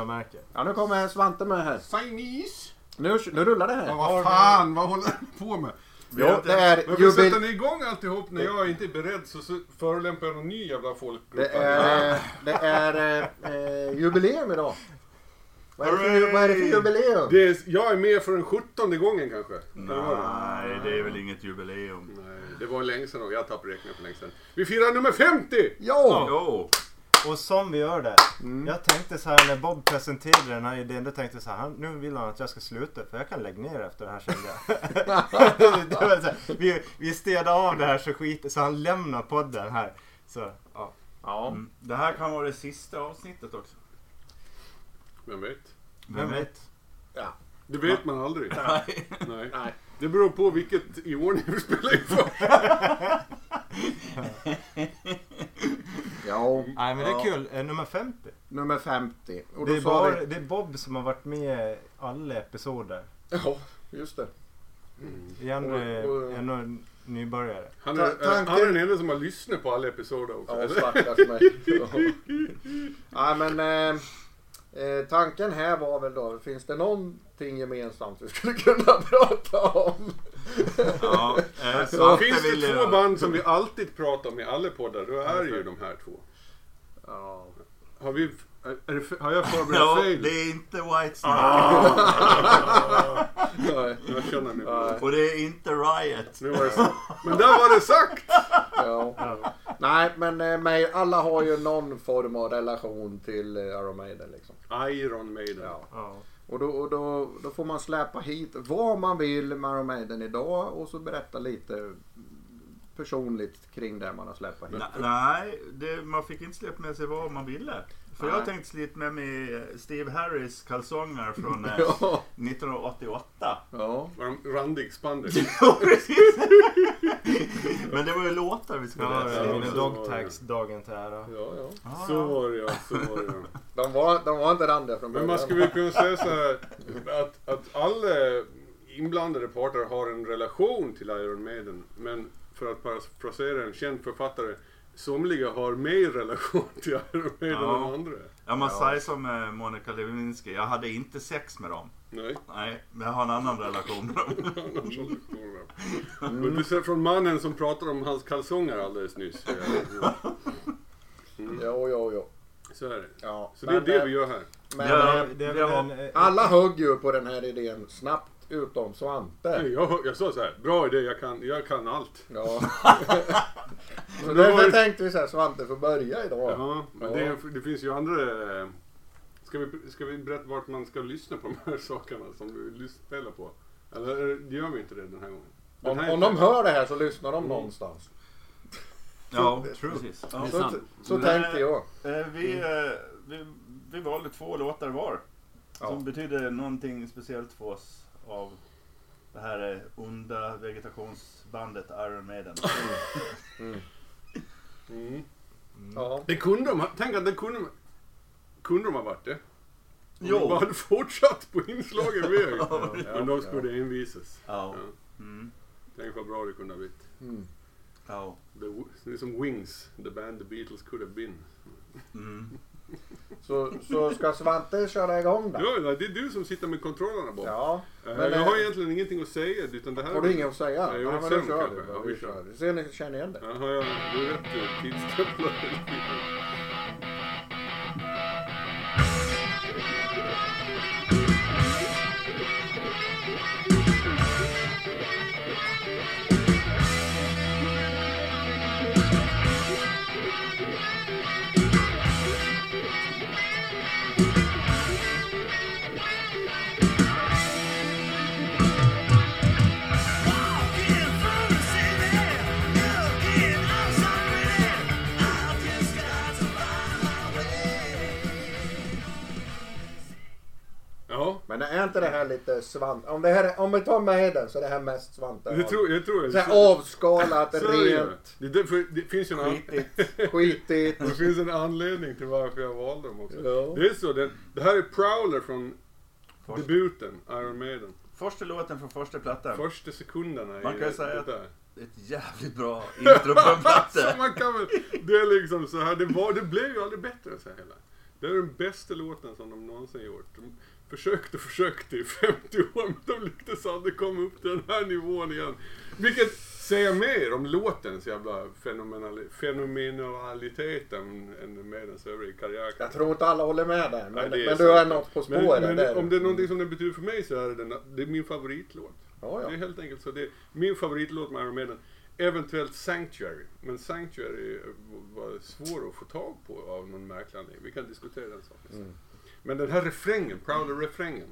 Jag märker. Ja, nu kommer Svante med här. Chinese? Nu, nu rullar det här. Ja, vad fan, vad håller ni på med? Jo, det är Varför jubil... sätter ni igång alltihop när jag inte är beredd så, förolämpar jag någon ny jävla folkgrupp? Det är, det är eh, eh, jubileum idag. Vad är, det för, vad är det för jubileum? Det är, jag är med för den sjuttonde gången kanske. Nej, det är väl inget jubileum. Nej, det var länge sedan och jag tappade räkningen för länge sedan. Vi firar nummer 50! Ja! Jo! Och som vi gör det. Mm. Jag tänkte så här när Bob presenterade den här idén. Då tänkte jag så här. han- Nu vill han att jag ska sluta. För jag kan lägga ner efter det här kände jag. det var så här, vi, vi städade av det här så skit Så han lämnar podden här. Så ja. Ja. Mm. Det här kan vara det sista avsnittet också. Vem vet? Vem vet? ja. Det vet man aldrig. Nej. Nej. Nej. Det beror på vilket i ordning vi spelar in för. Ja. Nej men det är Ja. kul. Eh, Nummer 50. Nummer 50. Och då Det är, sa bara, vi... det är Bob som har varit med i alla episoder. Ja, just det. Igen Och- eh, och- ännu en nybörjare. Han Ta- är, tanken- han är den enda som har lyssnat på alla episoder också. Ja, eller? stackars mig. Ja. Nej, men eh, eh, tanken här var väl då, finns det någonting gemensamt vi skulle kunna prata om? Ja, eh, Så finns det två band som vi alltid pratar om i alla poddar, då är det ju de här två. Ja. Har, vi, är, är det, har jag förberett Ja, fel? det är inte Whitesnake. Nej. Jag känner nu. Nej. Och det är inte Riot. nu var det, men där var det sagt! Ja. Nej, men eh, mig, alla har ju någon form av relation till eh, Iron Maiden liksom. Iron Maiden. Ja. Ja. Och, då, och då, då får man släppa hit vad man vill med Iron Maiden idag och så berätta lite personligt kring det man har släppt hit. Nej, det, man fick inte släppa med sig vad man ville. För jag tänkte slita med mig Steve Harris kalsonger från eh, Ja. 1988. Ja. Var de randig spandex? Ja, precis. Men det var ju låtar vi skulle Ja, läsa. ja, Ja, mina så dog var det. tags dagen till ära. Ja, ja. Så ja. var det ja, så var det ja. De var, de var inte randiga från Men början. man skulle väl kunna säga så här att, att alla inblandade parter har en relation till Iron Maiden. Men för att parafrasera en känd författare, somliga har mer relation till Iron Maiden Ja. än andra. Ja, man Ja. säger som eh, Monica Lewinsky. Jag hade inte sex med dem. Nej. Nej, men jag har en annan relation med dem. Men du ser från mannen som pratade om hans kalsonger alldeles nyss. Ja, Jo, jo, jo. Så är det. Ja. Så det är det eh, vi gör här. Men, Ja. eh, Det Det eh, alla högg ju på den här idén snabbt utom Svante. Jag, jag sa så här, bra idé, jag kan, jag kan allt. Ja. så Men därför det var- tänkte vi så här, Svante får börja idag. Ja, men Ja. Det, är- det finns ju andra... eh, Ska vi, ska vi berätta vart man ska lyssna på de här sakerna som vi spelar på? Eller det- gör vi inte det den här gången? Den Om, här om de hör det här så lyssnar de Mm. någonstans. Ja, True. precis. Ja. Så, sant. så Nej. tänkte jag. Eh, Vi, eh, vi, vi valde två låtar var. Ja. Som betyder någonting speciellt för oss av det här eh, onda vegetationsbandet Iron Maiden. Mm. Ja. Det kunde de ha, tänk att det kunde, kunde de ha varit det. Om Jo. de bara hade fortsatt på inslagen väg. Ja. Men de skulle envisas. Ja. Ja. Mm. Tänk vad bra det kunde ha blivit. Mm. Ja. The, det är som Wings, the band the Beatles could have been. Mm. Så, så ska Svante köra igång då? Ja, nej, det är du som sitter med kontrollerna Bob. Ja. Eh, Men, jag har eh, egentligen ingenting att säga. Utan det här Har du inget att säga? Nej, Nej, jag men har då kör vi. Ja, vi kör. kör. Ser ni, känner igen det? Ja, har jag du är rätt eh, Men är inte det här lite Svante? Om, det här är, om vi tar med den så är det här mest Svante. det tror jag. Tror Så jag. här avskalat, Så ju. rent, Det, det, det, finns ju en, Skitigt. skitigt. det finns en anledning till varför jag valde dem också. Ja. Det är så, det, det här är Prowler från Först- debuten, Iron Maiden. Första låten från första plattan. Första sekunderna Man kan det, säga det att- där. Ett jävligt bra intro på en Så platta. man kan väl, det är liksom så här, det, var, det blev ju aldrig bättre än så här heller. Det är den bästa låten som de någonsin gjort. De försökte och försökte i 50 år men de lyckades aldrig komma upp till den här nivån igen. Vilket säger mer om låtens jävla fenomenali- fenomenalitet än, med dens övriga karriär. Jag tror inte alla håller med där. Men, Nej, men du är något på Men, spåren men där. om det är någonting som den betyder för mig så är det, den, det är min favoritlåt. Ja, Det är ja. helt enkelt så. Det är min favoritlåt med Iron Maiden. Eventuellt Sanctuary. Men Sanctuary var svår att få tag på av någon märklig anledning. Vi kan diskutera den saken sen. Mm. Men den här refrängen, Prowler-refrängen.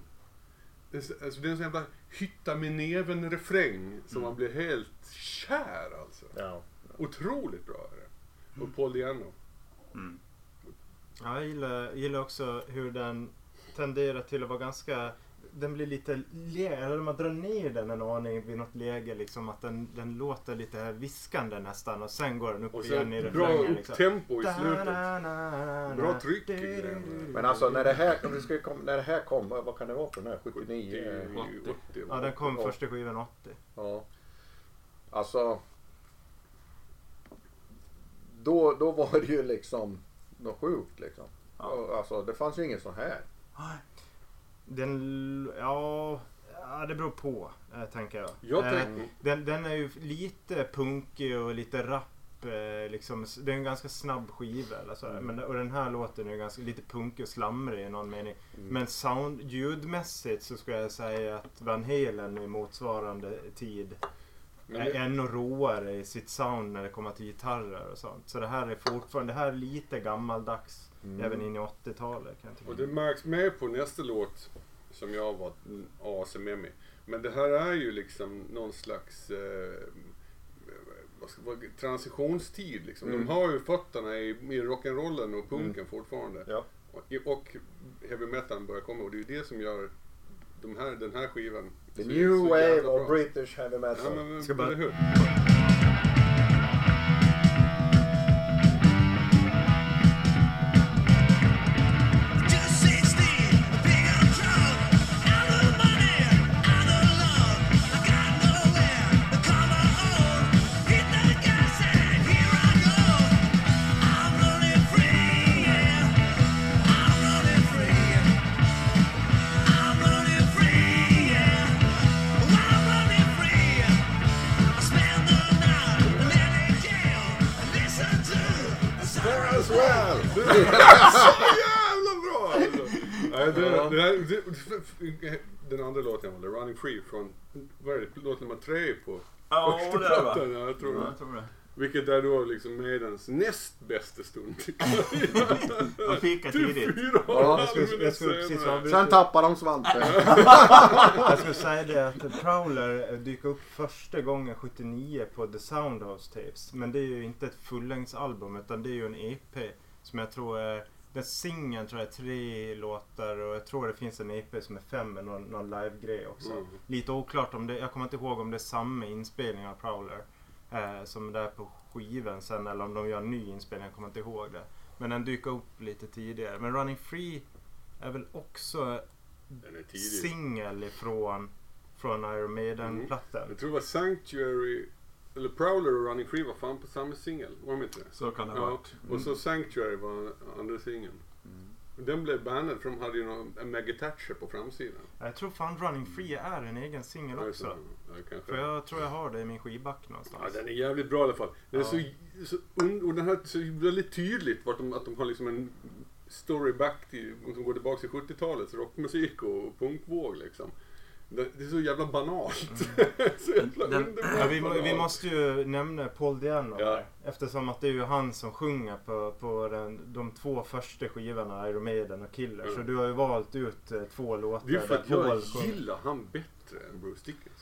Alltså, det är en sån jävla hytta med näven-refräng som man blir helt kär alltså. ja. Otroligt bra är det. Och Paul Diano. Mm. Ja, jag gillar, gillar också hur den tenderar till att vara ganska... Den blir lite... le- Eller man drar ner den en aning vid något läge. Liksom att den, den låter lite viskande nästan. Och sen går den upp Och igen i bra refrängen. upp Liksom. tempo i slutet. Bra tryck i den. Men alltså när det här, om vi ska komma, när det här kom, vad kan det vara på den här? 79? 80. 80. Ja, den kom första skivan 80. Ja. Alltså. Då, då var det ju liksom något sjukt liksom. Ja. Alltså det fanns ju ingen sån här. Den... Ja... Ja, det beror på, eh, tänker jag. Jag Eh, tänkte, Den, den är ju lite punkig och lite rapp. eh, Liksom, det är en ganska snabb skiva. Eller så. Mm. Men, och den här låten är ganska, lite punkig och slamrig i någon mening. Mm. Men sound, ljudmässigt så skulle jag säga att Van Halen i motsvarande tid men är ännu råare i sitt sound när det kommer till gitarrer och sånt. Så det här är fortfarande, det här är lite gammaldags. Mm. Även in i 80-talet kan jag tycka. och det märks med på nästa låt som jag var AC med mig. Men det här är ju liksom någon slags eh, vad ska, vad, transitionstid liksom. Mm. De har ju fötterna i, i rock'n'rollen och punken fortfarande. Ja. Och, och heavy metal börjar komma och det är ju det som gör de här, den här skivan The så- new så wave of bra. British heavy Ja, metal. men, Ska bara- hur? Så jävla bra alltså! Nej, det, Ja. det här, det, den andra låten var Running Free från, vad är det, låt nummer tre på Ja, första det plattan. Ja, jag tror Ja, det. jag tror det. Vilket är då liksom Maidens näst bästa stund. De fikar Typ tidigt. fyra Ja, jag skulle- jag skulle precis avbryta. Sen tappar de svansen. Jag skulle säga det att Prowler dyker upp första gången 79 på The Soundhouse Tapes. Men det är ju inte ett fullängdsalbum utan det är ju en EP som jag tror är den singeln tror jag är tre låtar och jag tror det finns en EP som är fem med någon, någon live-grej också. Mm. Lite oklart om det, jag kommer inte ihåg om det är samma inspelning av Prowler eh, som det är på skivan sen eller om de gör en ny inspelning, jag kommer inte ihåg det. Men den dyker upp lite tidigare. Men Running Free är väl också singel ifrån från Iron Maiden-plattan. Jag tror det var Sanctuary, eller Prowler och Running Free var fan på samma singel. Var de inte det? Så kan det ha Ja, varit. och så Sanctuary var andra singeln. Den blev bannad för de hade ju någon, en Maggie Thatcher på framsidan. Jag tror fan Running Free är en egen singel också. Ja, kanske. För jag tror jag har det i min skivback någonstans. Ja, den är jävligt bra i alla fall. Den är Ja. så, så, un- och den här så väldigt tydligt vart de, att de har liksom en story back till, som går tillbaka till 70-talets rockmusik och punkvåg liksom. Det, är så jävla banalt. så jävla Den- Ja, vi, vi måste ju nämna Paul Diano Ja. Eftersom att det är ju han som sjunger på, på den, de två första skivorna, Iron Maiden och Killer. Mm. Så du har ju valt ut eh, två låtar Det är för att jag Paul gillar han bättre än Bruce Dickinson.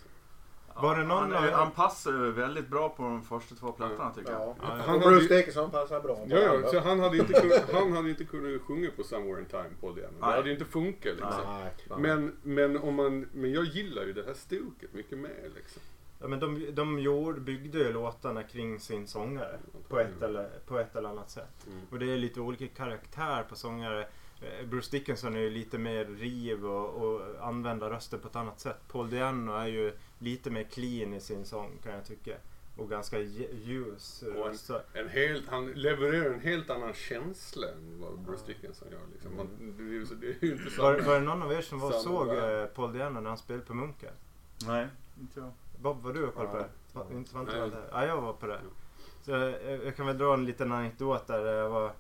Var det någon han, är- han passar ju väldigt bra på de första två plattorna tycker jag. Ja. Han Och Bruce Dickinson passar bra. på Ja, ja, så han hade inte kunnat, han hade inte kunnat sjunga på Somewhere in Time, Diano. Det Nej. hade inte funkat liksom. Nej, nej. Men, men, om man, men jag gillar ju det här stuket mycket mer liksom. Ja, men de, de gjorde, byggde ju låtarna kring sin sångare på ett, eller, på ett eller annat sätt. Mm. Och det är lite olika karaktär på sångare. Eh, Bruce Dickinson är ju lite mer riv och, och använder rösten på ett annat sätt. Paul Diano är ju lite mer clean i sin sång kan jag tycka. och ganska lj- ljus Och en- röst. Så- En helt, han levererar en helt annan känsla än vad Bruce Dickinson gör. Liksom. Man, det, är ju så- det är ju inte Var, samma. var det någon av er som var såg eh, Paul Diano när han spelade på Munken? Nej, inte jag. Bob, var du och kollade på Ja. det? Va, inte var inte Nej. jag där? Ja, jag var på det. Så jag, jag kan väl dra en liten anekdot där. Jag var, jag-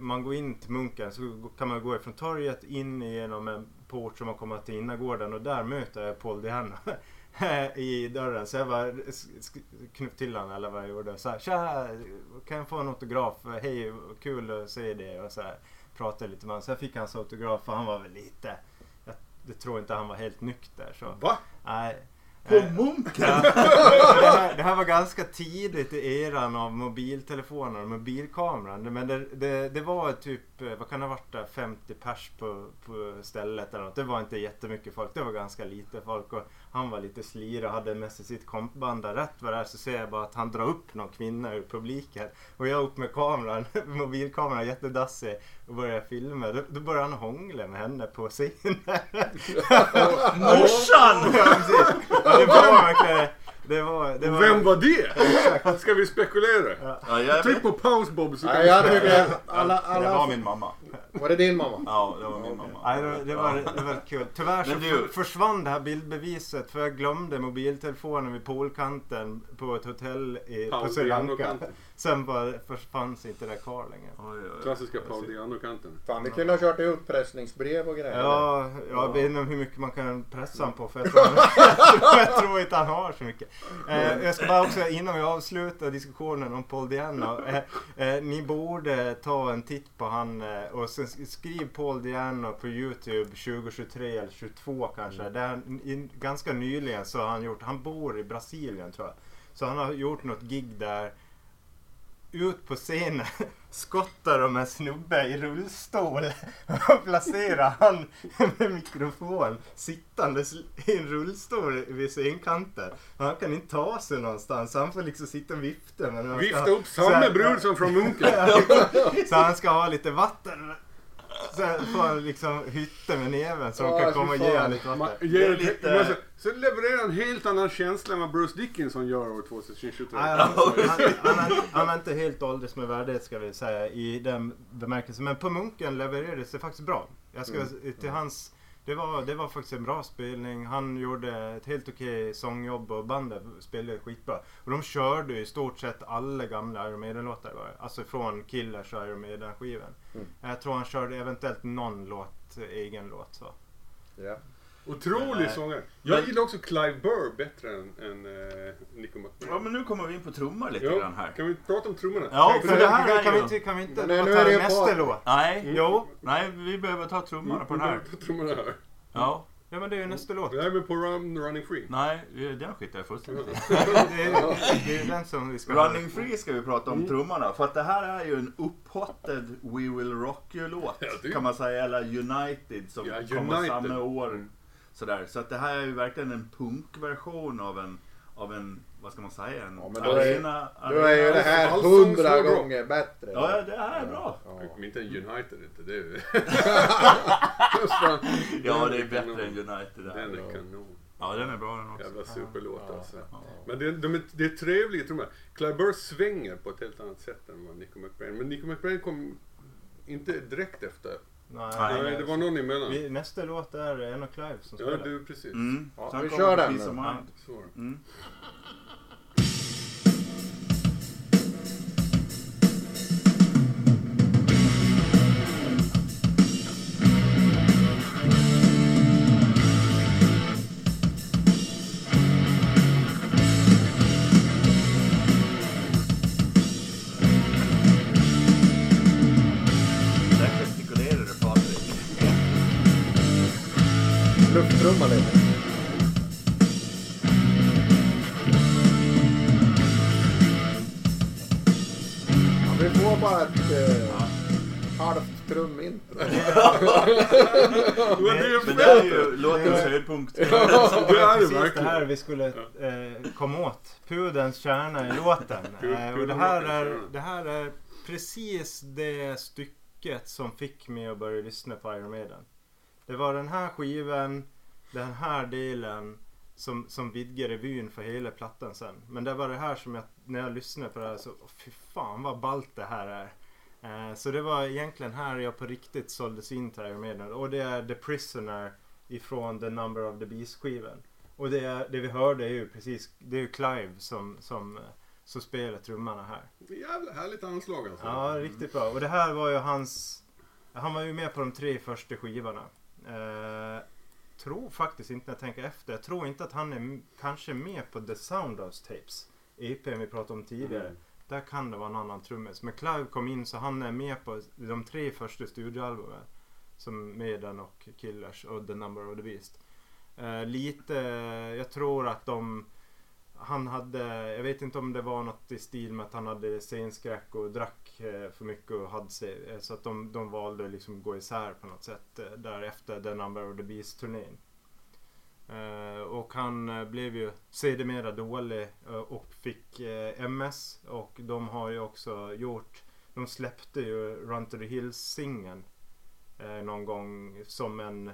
man går in till Munken så kan man gå ifrån torget in genom en port som man kommer till innergården och där möter jag Paul Diano i dörren. Så jag bara sk- sk- knuff till honom eller vad jag gjorde. Så här, Tja, kan jag få en autograf? Hej, kul att se dig. Och så här, pratade lite med honom. Så jag fick hans autograf och han var väl lite, jag, jag tror inte han var helt nykter. Så. Va? Nej. På Munken? Det, här, det här var ganska tidigt i eran av mobiltelefoner och mobilkameran. Men det, det, det var typ, vad kan det ha varit där, 50 pers på, på stället eller något. Det var inte jättemycket folk, det var ganska lite folk. Och han var lite slirig och hade med sig sitt kompband där. Rätt vad det är så ser jag bara att han drar upp någon kvinna ur publiken. Och jag upp med kameran, mobilkameran jättedassig och börjar filma. Då, då börjar han hångla med henne på scenen. Morsan! Ja, precis. Ja, det var verkligen... Det var... Det var Vem var det? Ska vi spekulera? Ja, jag Tryck vet. på paus Bob så kan vi jag tycker alla, Det var alla... min mamma. Var det din mamma? Ja, det var min mamma. Nej, det, det, var, det var kul. Tyvärr så du- för- försvann det här bildbeviset för jag glömde mobiltelefonen vid poolkanten på ett hotell i, på Sri Lanka. Sen bara fanns inte det kvar längre. Oj, oj, oj. Klassiska Paul Diano-kanten. Fan, vi kunde ha kört utpressningsbrev och grejer. Ja, jag vet inte hur mycket man kan pressa honom på för jag tror, jag tror inte han har så mycket. Eh, jag ska bara också innan vi avslutar diskussionen om Paul Diano. Eh, eh, ni borde ta en titt på han eh, och sen skriv Paul Diano på Youtube 2023 eller 22 kanske. Det är, i, ganska nyligen så har han gjort, han bor i Brasilien tror jag. Så han har gjort något gig där ut på scenen skottar de en snubbe i rullstol och placerar han med mikrofon sittandes i en rullstol vid scenkanten. Han kan inte ta sig någonstans. Han får liksom sitta och vifta. Men Vifta upp här- brud som från Munken. Så han ska ha lite vatten. Sen får han liksom hytta med näven så de kan komma och ge honom lite vatten. ger är lite... så, så levererar en helt annan känsla än vad Bruce Dickinson gör år 2023. Nej, han, han, han, han är inte helt ålders med värdighet ska vi säga i den bemärkelsen. Men på Munken levererades det faktiskt bra. Jag ska till hans... Det var, det var faktiskt en bra spelning. Han gjorde ett helt okej sångjobb och bandet spelade skitbra. Och de körde i stort sett alla gamla Iron Maiden-låtar. Alltså från Killers och Iron Maiden-skivan. Mm. Jag tror han körde eventuellt någon låt, egen låt. Så. Ja. Otrolig Nej. sångare. Jag Men- gillar också Clive Burr bättre än, än uh, Nico Ja, McBrain. men nu kommer vi in på trummor lite Ja, grann här. kan vi prata om trummorna? Ja, För för det här kan, vi inte, kan vi inte Men nu ta är det ju nästa låt? Nej, Mm. Jo. nej, vi behöver ta trummorna på den här. Trummorna här. Ja, Ja men det är ju nästa låt. Det här är på Run, Running Free. nej, den skiter jag fullständigt i. Det är, det är den som vi ska Running Free ska vi prata om trummorna. För att det här är ju en upphottad We Will Rock You-låt. Ja, Kan man säga. Eller United som Ja, kommer samma år. Sådär. Så att det här är ju verkligen en punkversion av en, av en, vad ska man säga, en Ja, men då är- arena. Då är ju det här hundra bra. gånger bättre. Ja, det här är bra. Ja. Men Inte United inte. Det är... Ja, det är bättre kanon. än United. Där. Den är kanon. Ja, den är bra den också. Jävla superlåt Ja, alltså. ja. Men det, de är, det är trevliga trummor. Clive Burr svänger på ett helt annat sätt än vad Nico McBrain. Men Nico McBrain kom inte direkt efter. Nej, Nej, det var någon emellan. vi, nästa låt är en och Clive som Ja, spelar. du precis. Mm. Ja, vi kör den Peace nu. of Mind. Men det är Men det är ju låtens höjdpunkt. Det är precis det här vi skulle eh, komma åt. Pudelns kärna i låten. Eh, och det, här är, det här är precis det stycket som fick mig att börja lyssna på Iron Maiden. Det var den här skivan, den här delen som, som vidgar revyn för hela plattan sen. Men det var det här som jag, när jag lyssnade på det här så, fy fan vad ballt det här är. Eh, så det var egentligen här jag på riktigt såldes in till Iron Maiden. Och det är The Prisoner ifrån The Number of the Beast skivan. Och det, det vi hörde är ju precis, det är ju Clive som, som, eh, som spelar trummorna här. Jävla härligt anslag alltså. Ja, riktigt bra. Och det här var ju hans... Han var ju med på de tre första skivorna. Eh, tror faktiskt inte när jag tänker efter. Jag tror inte att han är kanske med på The Soundhouse Tapes. EPn vi pratade om tidigare. Mm. Där kan det vara en annan trummis. Men Clive kom in så han är med på de tre första studioalbumen. Som Maiden och Killers och The Number of the Beast. Eh, lite, jag tror att de han hade, jag vet inte om det var något i stil med att han hade scenskräck och drack eh, för mycket och hade sig. Eh, så att de, de valde liksom att gå isär på något sätt eh, därefter The Number of the Beast turnén. Eh, och han eh, blev ju sedermera dålig eh, och fick MS och de har ju också gjort, de släppte ju Run to the Hills singeln eh, någon gång som en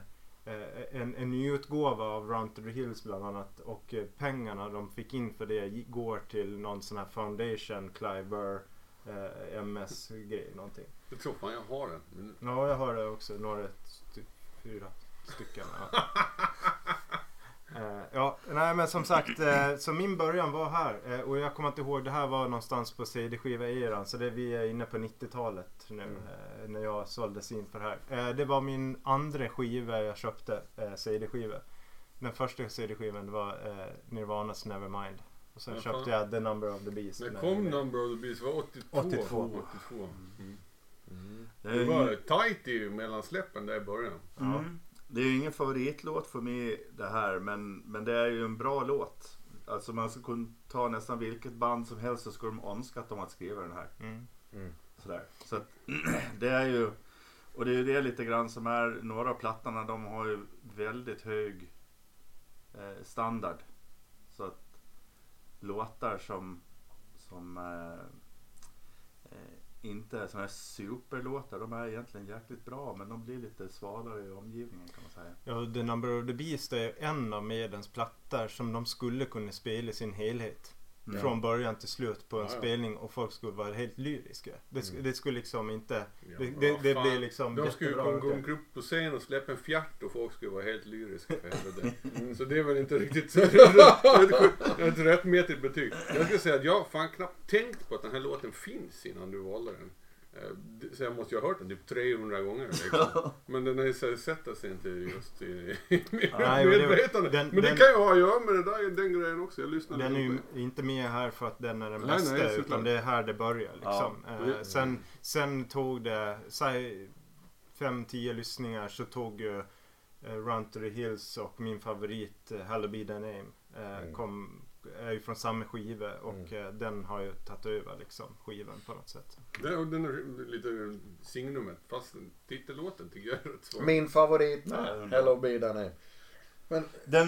en, en nyutgåva av Run to the Hills bland annat och pengarna de fick in för det går till någon sån här foundation, Clive Burr, eh, MS-grej någonting. Jag tror fan jag har den. Ja, jag har det också. Några, st- fyra stycken. Ja. Eh, ja, nej men som sagt, eh, så min början var här eh, och jag kommer inte ihåg, det här var någonstans på CD-skiva-eran så det vi är inne på 90-talet nu eh, när jag såldes in för det här. Det var min andra skiva jag köpte, eh, CD-skiva. Den första CD-skivan var Nirvanas Nevermind. Och sen Ja, köpte jag The Number of the Beast. När kom Number of the Beast? Det var 82? 82. 82. Mm. Det Det är, var ju, tight i mellansläppen där i början. mm, det är ju ingen favoritlåt för mig det här men, men det är ju en bra låt. Alltså man skulle kunna ta nästan vilket band som helst så skulle de önska att de hade skrivit den här. Mm. Sådär. Så att, det är ju och det är ju det lite grann som är några av plattorna de har ju väldigt hög eh, standard. Så att låtar som, som eh, inte är sådana här superlåtar. De är egentligen jäkligt bra men de blir lite svalare i omgivningen kan man säga. Ja, The Number of the Beast är en av Medens plattor som de skulle kunna spela i sin helhet. Mm. Från början till slut på en Ja, ja. spelning och folk skulle vara helt lyriska. Det, sk- Mm. det skulle liksom inte... Ja, det det, det blir liksom De skulle gå upp på scen och släppa en fjärt och folk skulle vara helt lyriska för helvete. Så det är väl inte riktigt så ett rättmätigt betyg. Jag skulle säga att jag har fan knappt tänkt på att den här låten finns innan du valde den. Eh, Så jag måste ju ha hört den typ 300 gånger. Liksom. Men den har ju så- sätter sig inte just i, i Nej, det- medvetande. den- Men det den- kan ju ha att göra med det där, den grejen också. Jag lyssnade Den är ju inte med här för att den är den Nej, bästa nej, utan det är här det börjar liksom. Ja, Eh, sen, sen tog det, säg 5-10 lyssningar så tog ju eh, Run to the Hills och min favorit eh, Hello Be Thy Name eh, Mm. kom, är ju från samma skiva och eh, den har ju tagit över liksom skivan på något sätt. Den, den är lite signumet, fast titellåten tycker jag är rätt svår. Min favorit Ja, med Hello Be Thy Name. Men Den,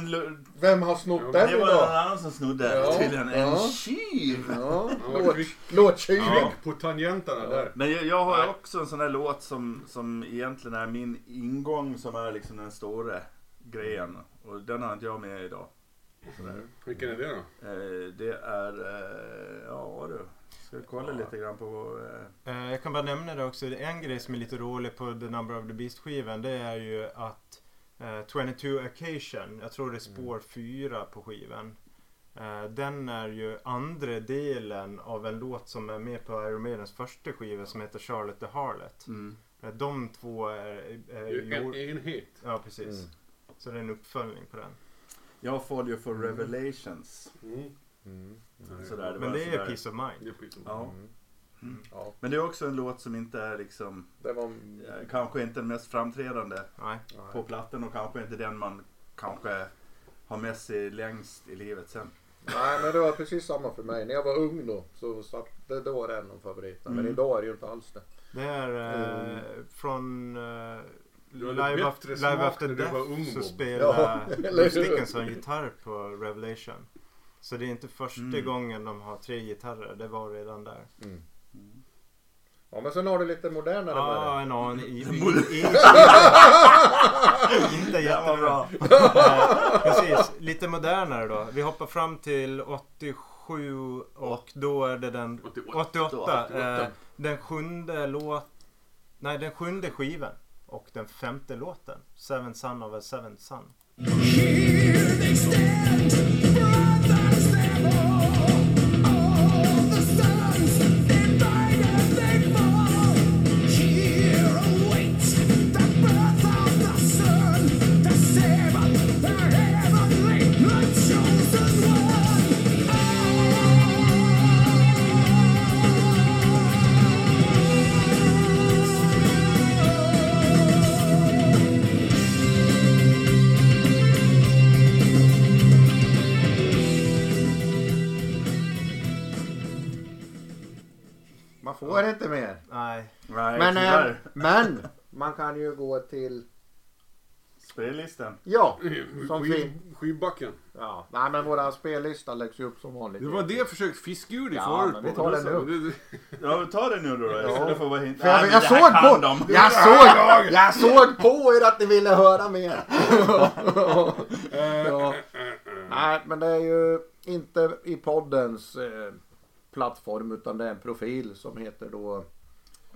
vem har snott Ja, den det var någon idag? annan som snodde Ja, tydligen. En ja. tjuv! Ja, var låt, kvick på tangenterna där. Men jag, jag har Nej. också en sån där låt som, som egentligen är min ingång som är liksom den stora grejen. Och den har inte jag med idag. Sådär. Vilken är det då? Eh, det är, eh, ja du. Ska vi kolla lite grann på... Eh, jag kan bara nämna det också, en grej som är lite rolig på The Number of the Beast skivan det är ju att eh, 22 Occasion, jag tror det är spår 4 på skivan. Den är ju andra delen av en låt som är med på Iron Maidens första skiva som heter Charlotte the Harlot. mm. De två är, är En gjord... enhet. Ja, precis. Mm. Så det är en uppföljning på den. Jag får ju för Revelations. Mm. Mm. Sådär, det Men det är sådär. Peace of Mind. Det är precis som- Ja. Mm. Ja, Men det är också en låt som inte är liksom, det var... eh, kanske inte den mest framträdande Nej. på plattan och kanske inte den man kanske har med sig längst i livet sen. Nej men det var precis samma för mig. När jag var ung då så satt det då var det en av favoriterna. Men Mm. idag är det ju inte alls det. Det är eh, Mm. från eh, Du hade Live, bättre after, smak Live After när du var ung, så spelar Ja, Bruce? Dickinson gitarr på Revelation. Så det är inte första Mm. gången de har tre gitarrer, det var redan där. Ja men sen har du lite modernare Ja, det. en aning. Inte Jätte, jättebra. bra. Eh, precis, lite modernare då. Vi hoppar fram till 87 och då är det den 88. 88. Eh, den sjunde låt... Nej, den sjunde skivan. Och den femte låten. Seven Son of a Seven Son. Man får inte mer. Nej. Nej, Men, eh, men man kan ju gå till... Spellistan. Ja, som Skiv, fin... skivbacken. Ja, nej men våran spellista läggs ju upp som vanligt. Det var det jag försökte fiska ur dig Ja, förut. men vi tar det Så- nu. Ja, ta det nu då. då. Istället för att vara hint. För jag, jag, här såg på, de. jag, såg, jag såg på er att ni ville höra mer. ja. Nej, men det är ju inte i poddens eh, plattform utan det är en profil som heter då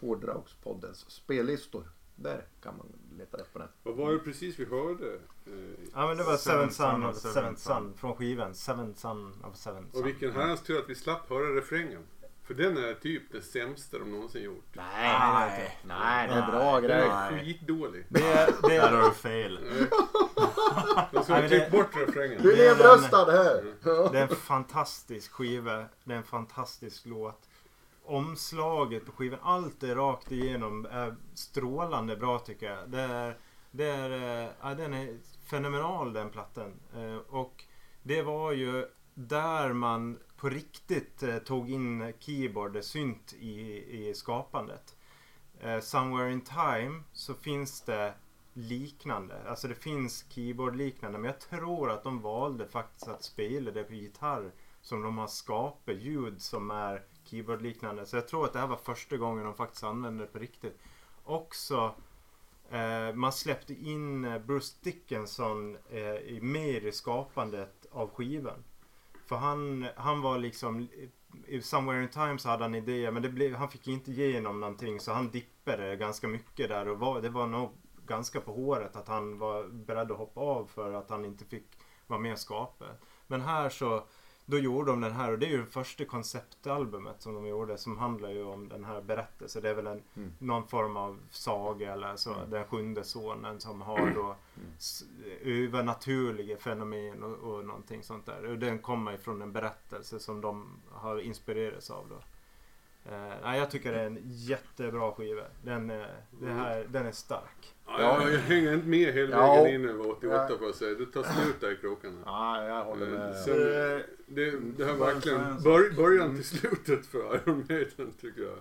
Hårdrockspoddens spellistor. Där kan man leta rätt på den. Vad var det precis vi hörde? Eh, Ja men det var Seven Son of Seven. Son från skivan. Seven Son of Seven Son. Och vilken herrans tur att vi slapp höra refrängen. För den är typ det sämsta de någonsin gjort. Nej, Nej. nej, det är bra Den är Nej. skitdålig. Det är, det Där är, har du fel. De ska Nej, ha men klippt det- bort refrängen. Du är Det är nedröstad här. det är en fantastisk skiva. Det är en fantastisk låt. Omslaget på skivan, allt är rakt igenom är strålande bra tycker jag. Det är, det är, eh, ja, den är fenomenal den plattan. Eh, Och det var ju där man på riktigt eh, tog in keyboard, eh, synt i, i skapandet. Eh, Somewhere in Time så finns det liknande. Alltså det finns keyboard-liknande. Men jag tror att de valde faktiskt att spela det på gitarr. Som de har skapat ljud som är keyboard-liknande. Så jag tror att det här var första gången de faktiskt använde det på riktigt. Också eh, man släppte in eh, Bruce Dickinson eh, mer i skapandet av skivan. För han, han var liksom i Somewhere in Time så hade han idéer men det blev, han fick inte igenom någonting så han dippade ganska mycket där och var, det var nog ganska på håret att han var beredd att hoppa av för att han inte fick vara med och skapa. Men här så då gjorde de den här och det är ju det första konceptalbumet som de gjorde som handlar ju om den här berättelsen. Det är väl en, Mm. någon form av saga eller så. Den sjunde sonen som har då s- övernaturliga fenomen och, och någonting sånt där. Och den kommer ifrån en berättelse som de har inspirerats av då. Eh, nej, jag tycker det är en jättebra skiva. Den, eh, det här, den är stark. Ja, jag hänger inte med hela Ja. vägen in över 88 får jag säga. Det tar slut där i krokarna. Ja, jag håller med. Sen, Eh, det, det har Bara verkligen bör, början till slutet för Iron Maiden tycker jag.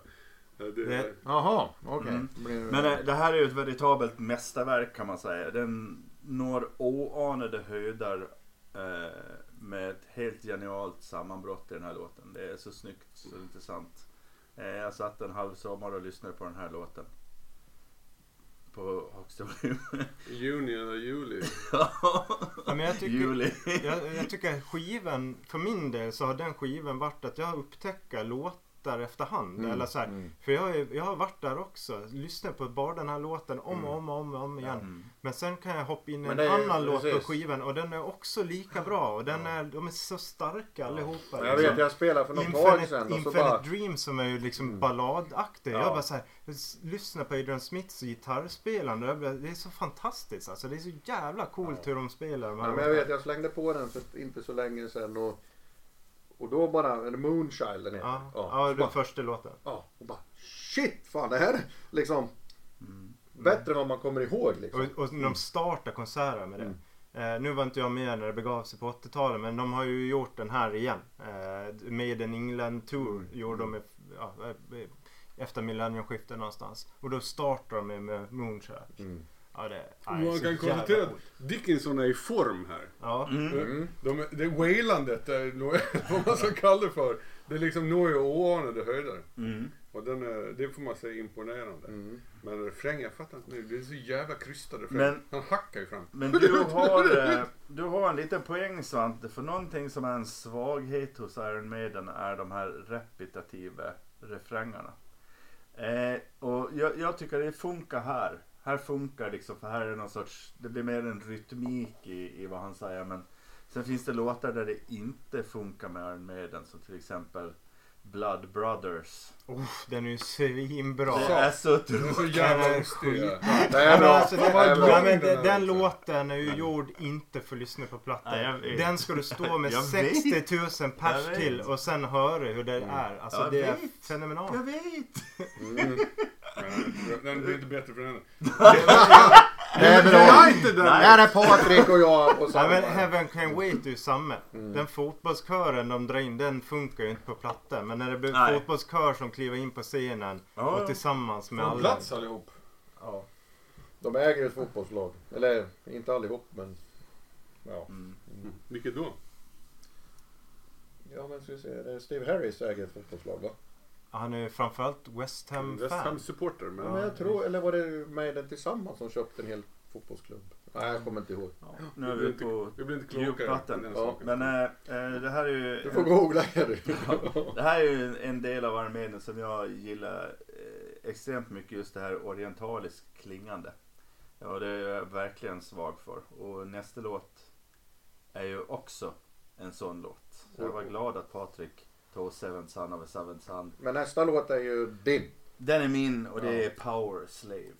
Ja, det, Det- Jaha, okej. Mm. Blir det- Men det, det här är ju ett veritabelt mästerverk kan man säga. Den når oanade höjder eh, med ett helt genialt sammanbrott i den här låten. Det är så snyggt så det är inte sant. Eh, jag satt en halv sommar och lyssnade på den här låten. På högsta volym. Juni eller juli. Ja, men jag tycker, Juli. jag, jag tycker skivan, för min del så har den skivan varit att jag har upptäckt låtar efterhand. Mm, Eller så här, mm. För jag, har jag har varit där också. Lyssnat på bara den här låten om och om och om, och om igen. Mm. Men sen kan jag hoppa in i en annan låt på precis. skivan och den är också lika bra. Och den är, de är så starka allihopa. Men Jag vet, jag spelade för något tag sedan Infinite bara... Dream som är ju liksom Mm. balladaktig. Ja. Jag bara så här, lyssnar på Adrian Smiths gitarrspelande. bara, Det är så fantastiskt alltså. Det är så jävla coolt hur de spelar de Ja, men jag vet, jag slängde på den för inte så länge sedan och... Och då bara, eller Moonchild den heter. Ja, ja, ja den bara, första låten. ja, och bara shit fan det här är liksom Mm. bättre än vad man kommer ihåg liksom. Och, och när de startar konserter med det. Mm. Eh, nu var inte jag med när det begav sig på 80-talet men de har ju gjort den här igen. Eh, Made in England Tour Mm. gjorde de i, ja, eh, efter millenniumskiftet någonstans. Och då startar de med, med Moonshine. Mm. Ja, det, är Man kan konstatera att Dickinson är i form här. Ja. Mm. De, det wailandet, är vad man ska kalla det för, det liksom når ju oanade höjder. Mm. Och den är, det får man säga är imponerande. Mm. Men refrängen, jag fattar inte. Det är så jävla krystad refräng. Men- Han hackar ju fram. Men du har, eh, du har en liten poäng Svante. För någonting som är en svaghet hos Iron Maiden är de här repetitiva refrängarna. Eh, och jag, jag tycker det funkar här. Här funkar liksom, för här är det någon sorts, det blir mer en rytmik i, i vad han säger. Men sen finns det låtar där det inte funkar med Iron Maiden. Som till exempel Blood Brothers. Oh, den är ju svinbra. Det är så Den är så jävla Den är är alltså, är ja, låten är ju gjord inte för att lyssna på plattan. Nej, jag vet. Den ska du stå med Jag 60 000 Jag pers till och sen höra hur det är. Alltså Jag det är vet. Jag fenomenalt. vet. Mm. Men Den blir inte bättre för den. Det är Jag bra. är inte den. Här är Patrik och jag och samma. men Heaven Can Wait är ju samma. Mm. Den fotbollskören de drar in, den funkar ju inte på plattan. Men när det blir Nej. fotbollskör som kliver in på scenen Ja, och tillsammans med alla. plats allihop. Ja. De äger ett fotbollslag. Eller inte allihop men. Ja. Mm. Vilket då? Ja men ska vi se. Är Steve Harris äger ett fotbollslag va? Han är ju framförallt West West Ham-fan. Ham supporter. Men Ja, men jag tror, eller var det Maiden tillsammans som köpte en hel fotbollsklubb? Nej jag kommer inte ihåg. Nu är vi blir vi inte, på vi blir inte klokare. djupvatten. Ja. Men äh, det här är ju Du får googla Harry. det här är ju en- del av armén som jag gillar eh, extremt mycket just det här orientaliskt klingande. Ja, det är jag verkligen svag för. Och nästa låt är ju också en sån låt. Så jag var glad att Patrik tog Seven Son of a Seven Son. Men nästa låt är ju din. Den är min och det är Power Slave.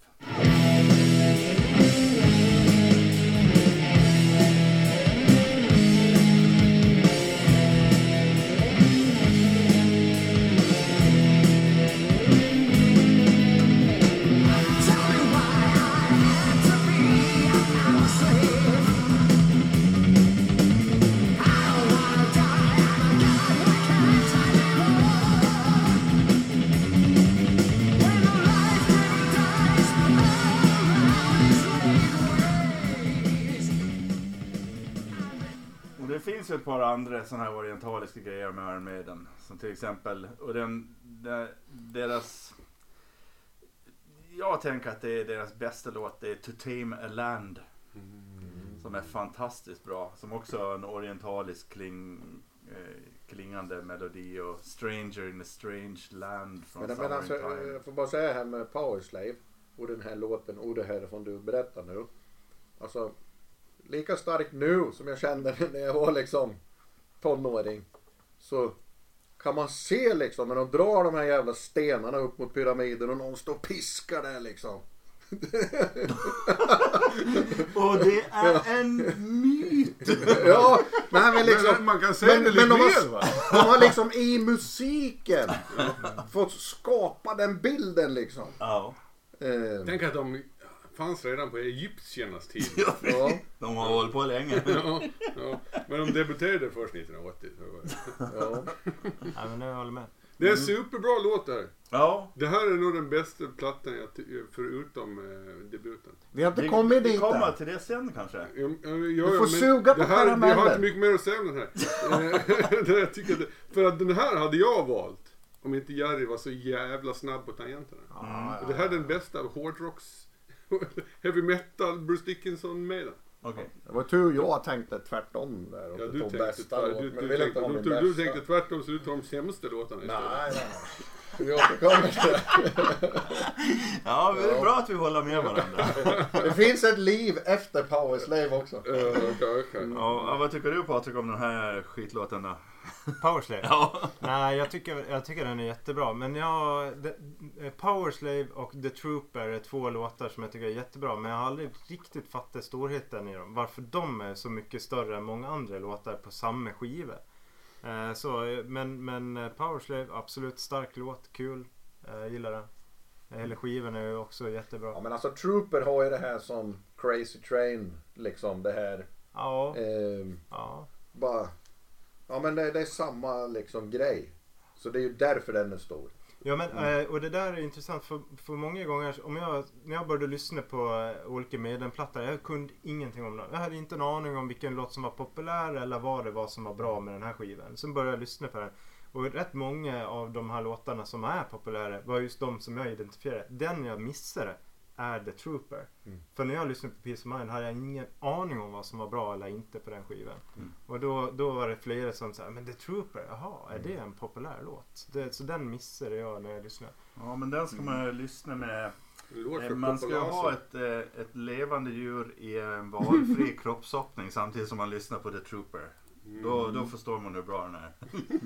Par andra sådana här orientaliska grejer med Iron Maiden. Som till exempel, och den, de- deras... Jag tänker att det är deras bästa låt, det är To Tame a Land. Som är fantastiskt bra. Som också har en orientalisk kling, eh, klingande melodi och Stranger in a Strange Land från Men, men alltså, Summertime. jag får bara säga här med Powerslave och den här låten och det här som du berättar nu. Alltså, lika starkt nu som jag kände när jag var liksom tonåring. Så kan man se liksom när de drar de här jävla stenarna upp mot pyramiden och någon står och piskar där liksom. Och det är en myt! Ja, nej men liksom. Men man kan säga men- det men de har- va? De har liksom i musiken fått skapa den bilden liksom. Ja. Eh, Tänk att de fanns redan på egyptiernas tid. ja, De har hållit på länge. ja, ja. Men de debuterade först 1980. så var det- ja. Ja, men jag håller med. Det är en superbra låt det här. Ja. Det här är nog den bästa plattan jag förutom eh, debuten. Vi har inte Vi, kommit vi dit kommer än. till det sen kanske. Jag, jag, jag, Du får suga på här, Jag har karamellen. inte mycket mer att säga om den här. Eh, det jag tycker att, för att den här hade jag valt. Om inte Jerry var så jävla snabb på tangenterna. Ja, Och det här är den bästa hårdrocks, heavy metal, Bruce Dickinson med den. Okej. Det var tur jag tänkte tvärtom där och Ja, du tog tänkte, bästa tvär, låt, du, men du, tänkte, ha du, min du, bästa. du tänkte tvärtom så du tar de sämsta låtarna istället. Nej, nej, nej. Vi återkommer till det. Ja, men det är bra att vi håller med varandra. Det finns ett liv efter Powerslave också. Eh, okej, okej. Ja, vad tycker du Patrik om den här skitlåten då? Powerslave? Ja. Nej, jag tycker, jag tycker den är jättebra. Men jag, the, eh, Powerslave och The Trooper är två låtar som jag tycker är jättebra. Men jag har aldrig riktigt fattat storheten i dem. Varför de är så mycket större än många andra låtar på samma skiva. Eh, så, eh, men, men eh, Powerslave, absolut stark låt, kul. Eh, gillar den. Hela skivan är ju också jättebra. Ja men alltså Trooper har ju det här som Crazy Train liksom det här. Ja, Eh, ja. bara. Ja men det, det är samma liksom grej. Så det är ju därför den är stor. Ja men eh, och det där är intressant för, för många gånger om jag, när jag började lyssna på eh, olika medlemsplattor, jag kunde ingenting om dem. Jag hade inte en aning om vilken låt som var populär eller vad det var som var bra med den här skivan. Sen började jag lyssna på den. Och rätt många av de här låtarna som är populära var just de som jag identifierade. Den jag missade är The Trooper. Mm. För när jag lyssnade på Peace of Mind hade jag ingen aning om vad som var bra eller inte på den skivan. Mm. Och då, då var det flera som sa, men The Trooper, jaha, är Mm. det en populär låt? Det, så den missade jag när jag lyssnade. Ja men den ska man ju lyssna med. Eh, för Man ska ha ett, eh, ett levande djur i en valfri kroppshoppning samtidigt som man lyssnar på The Trooper. Mm. Då, då förstår man hur bra den är.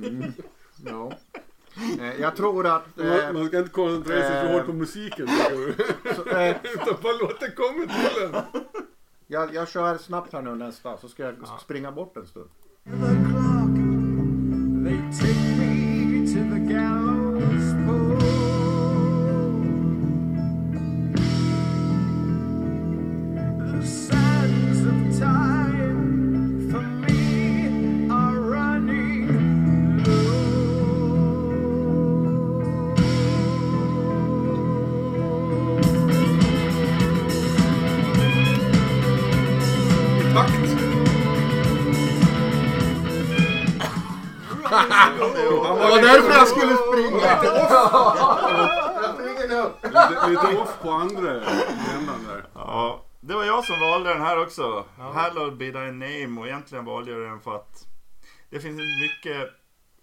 Mm. Ja. Eh, Jag tror att... Man, Eh, man ska inte koncentrera sig eh, hårt på musiken. du. så, eh, Utan bara låta det komma till en. jag, jag kör snabbt här nu nästa så ska jag Ja. springa bort en stund. Lite, off på andra ändan där. Ja, det var jag som valde den här också. Ja. Hallowed be thy name och egentligen valde jag den för att det finns inte mycket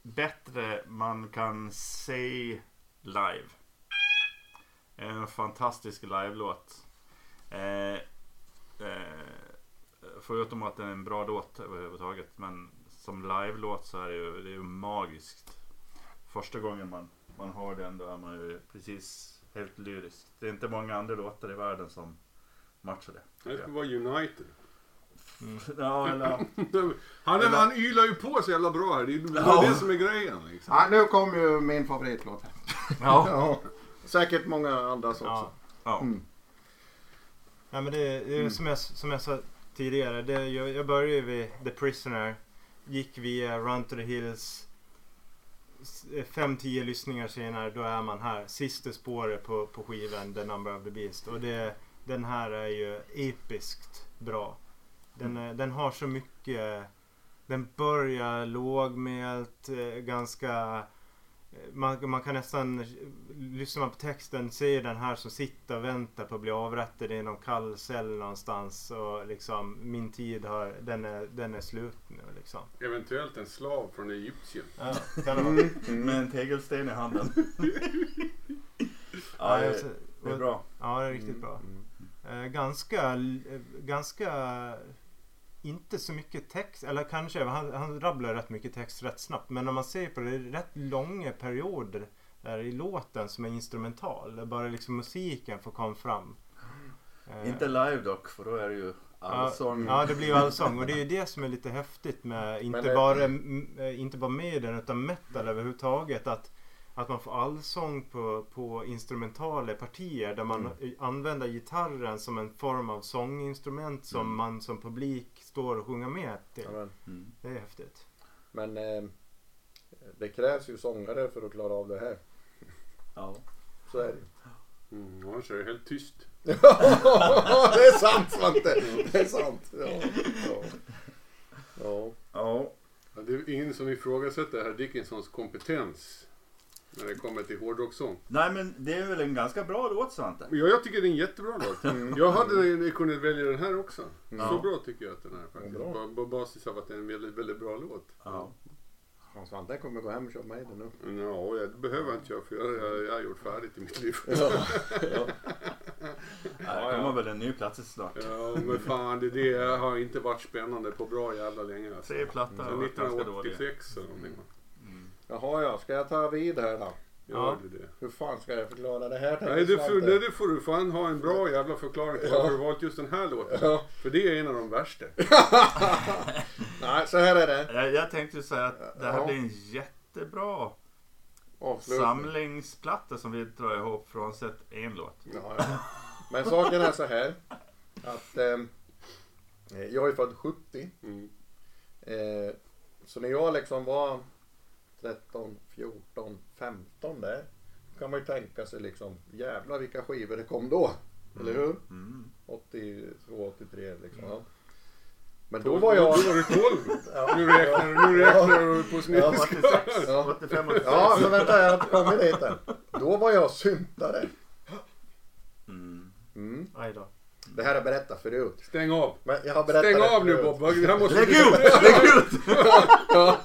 bättre man kan se live. En fantastisk live-låt. Eh, eh, förutom att det är en bra låt överhuvudtaget. Men som live-låt så är det ju, det är ju magiskt. Första gången man, man hör den då är man ju precis helt lyrisk. Det är inte många andra låtar i världen som matchar det. Det ska vara United. Ja, eller, Han, är, han ylar ju på så jävla bra här. Det är det, Ja. det som är grejen. Liksom. Ja, nu kom ju min favoritlåt här. ja. Ja. Säkert många andras också. Ja. ja. Mm. Ja, men det, det är Mm. som, jag, som jag sa tidigare. Det, jag, jag började ju vid The Prisoner. Gick via Run to the Hills. S- Fem, tio lyssningar senare då är man här. Sista spåret på, på skivan The Number of the Beast. Och det, den här är ju episkt bra. Den, är- den har så mycket. Den börjar lågmält, eh, ganska man, man kan nästan, lyssnar man på texten, se den här som sitter och väntar på att bli avrättad i någon kall cell någonstans. Och liksom, min tid har, den är, den är slut nu liksom. Eventuellt en slav från Egypten. Ja, kan det vara. Mm. Med en tegelsten i handen. ja, Ja, det, det är bra. Ja, det är riktigt bra. Eh, ganska, eh, ganska inte så mycket text, eller kanske, han, han rabblar rätt mycket text rätt snabbt. Men när man ser på det, det är rätt långa perioder där i låten som är instrumental. Där bara liksom musiken får komma fram. Eh, Inte live dock, för då är det ju allsång. Ja, det blir ju allsång och det är ju det som är lite häftigt med inte, det- bara, eh, inte bara med den utan metal överhuvudtaget. Att, att man får allsång på, på instrumentala partier där man använder gitarren som en form av sånginstrument som Mm. man som publik står och sjunger med till. Ja, Mm. Det är häftigt. men eh, det krävs ju sångare för att klara av det här. Ja. Så är det Mm, annars är det helt tyst. Det är sant Svante! Det är sant. Ja. Ja. Ja. ja. Ja, Det är ingen som ifrågasätter herr Dickinsons kompetens när det kommer till hårdrockssång. Nej men det är väl en ganska bra låt Svante? Ja, jag tycker det är en jättebra låt. Jag hade kunnat välja den här också. Så Ja. bra tycker jag att den är faktiskt. Bra. På, på basis av att det är en väldigt, väldigt bra låt. Ja. Svante kommer gå hem och köpa mig den nu. Ja, det behöver jag inte göra för jag, jag, jag har gjort färdigt i mitt liv. Ja. Ja. Det kommer väl en ny plats snart. Ja, men fan det, det har inte varit spännande på bra jävla länge. Alltså. Tre plattor dåliga. 1986 eller någonting. Mm. Jaha ja, ska jag ta vid här då? Gör Ja. du det? Hur fan ska jag förklara det här Nej, det får, Svante? det, det får du fan ha en bra jävla förklaring till Ja. varför du valt just den här låten. Ja. För det är en av de värsta. Nej, så här är det. Jag, jag tänkte säga att det här Ja. blir en jättebra Avslutning. samlingsplatta som vi drar ihop frånsett en låt. Ja, ja. Men saken är så här. Att eh, jag är född 70. Mm. Eh, så när jag liksom var 13, 14, 15 där. Kan man ju tänka sig liksom jävlar vilka skivor det kom då. Eller hur? Mm. 82, 83 liksom. Ja. Men då var jag... Då var du 12. Ja. Nu räknar, du på Ja, snitt. 86, Ja. 85, 86. Ja, men vänta, jag har inte kommit dit än. Då var jag syntare. Mm. Mm. Aj då. Det här har jag berättat förut. Stäng av. Men jag har berättat Stäng av nu. Bob. Det här måste Lägg ut! Lägg ut! Ja.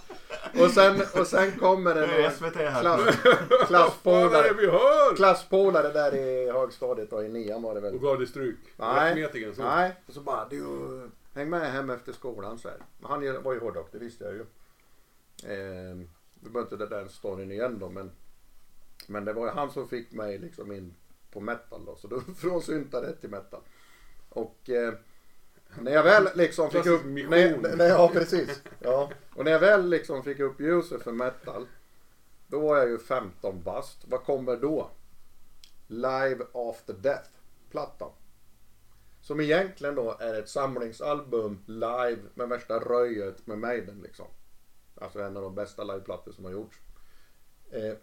Och sen, och sen kommer det några SVT här. klass, klasspolare, vi hör? klasspolare där i högstadiet och i nian var det väl. Och gav dig stryk. Nej. Nej, och så bara du, häng med hem efter skolan så här. Han var ju hårdrock, det visste jag ju. Eh, vi behöver inte den där storyn igen då men Men det var ju han som fick mig liksom in på metal då. Så då från syntare till metal. Och eh, när jag väl liksom fick upp... När, när, ja precis. Ja. Och när jag väl liksom fick upp ljuset för metal. Då var jag ju 15 bast. Vad kommer då? Live After Death plattan. Som egentligen då är ett samlingsalbum live med värsta röjet med Maiden liksom. Alltså en av de bästa liveplattor som har gjorts. Eh,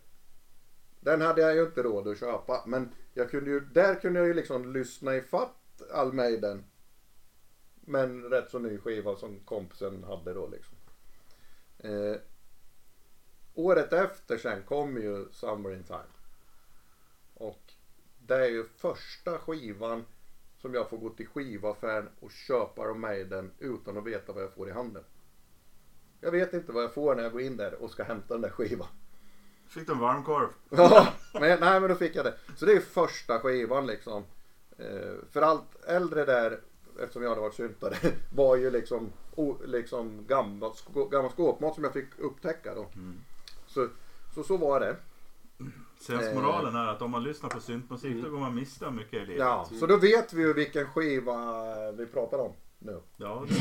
den hade jag ju inte råd att köpa men jag kunde ju, där kunde jag ju liksom lyssna i fatt all Maiden. Men rätt så ny skiva som kompisen hade då liksom. Eh, året efter sen kom ju Summer in Time. Och det är ju första skivan som jag får gå till skivaffären och köpa av Maiden utan att veta vad jag får i handen. Jag vet inte vad jag får när jag går in där och ska hämta den där skivan. Fick du en varmkorv? Ja, men, nej men då fick jag det. Så det är första skivan liksom. Eh, för allt äldre där, eftersom jag hade varit syntare, var ju liksom, o, liksom gammal, gammal skåpmat som jag fick upptäcka då. Så, så så var det. Sensmoralen är att om man lyssnar på syntmusik då går man miste om mycket i livet. Ja, så då vet vi ju vilken skiva vi pratar om nu. Ja, det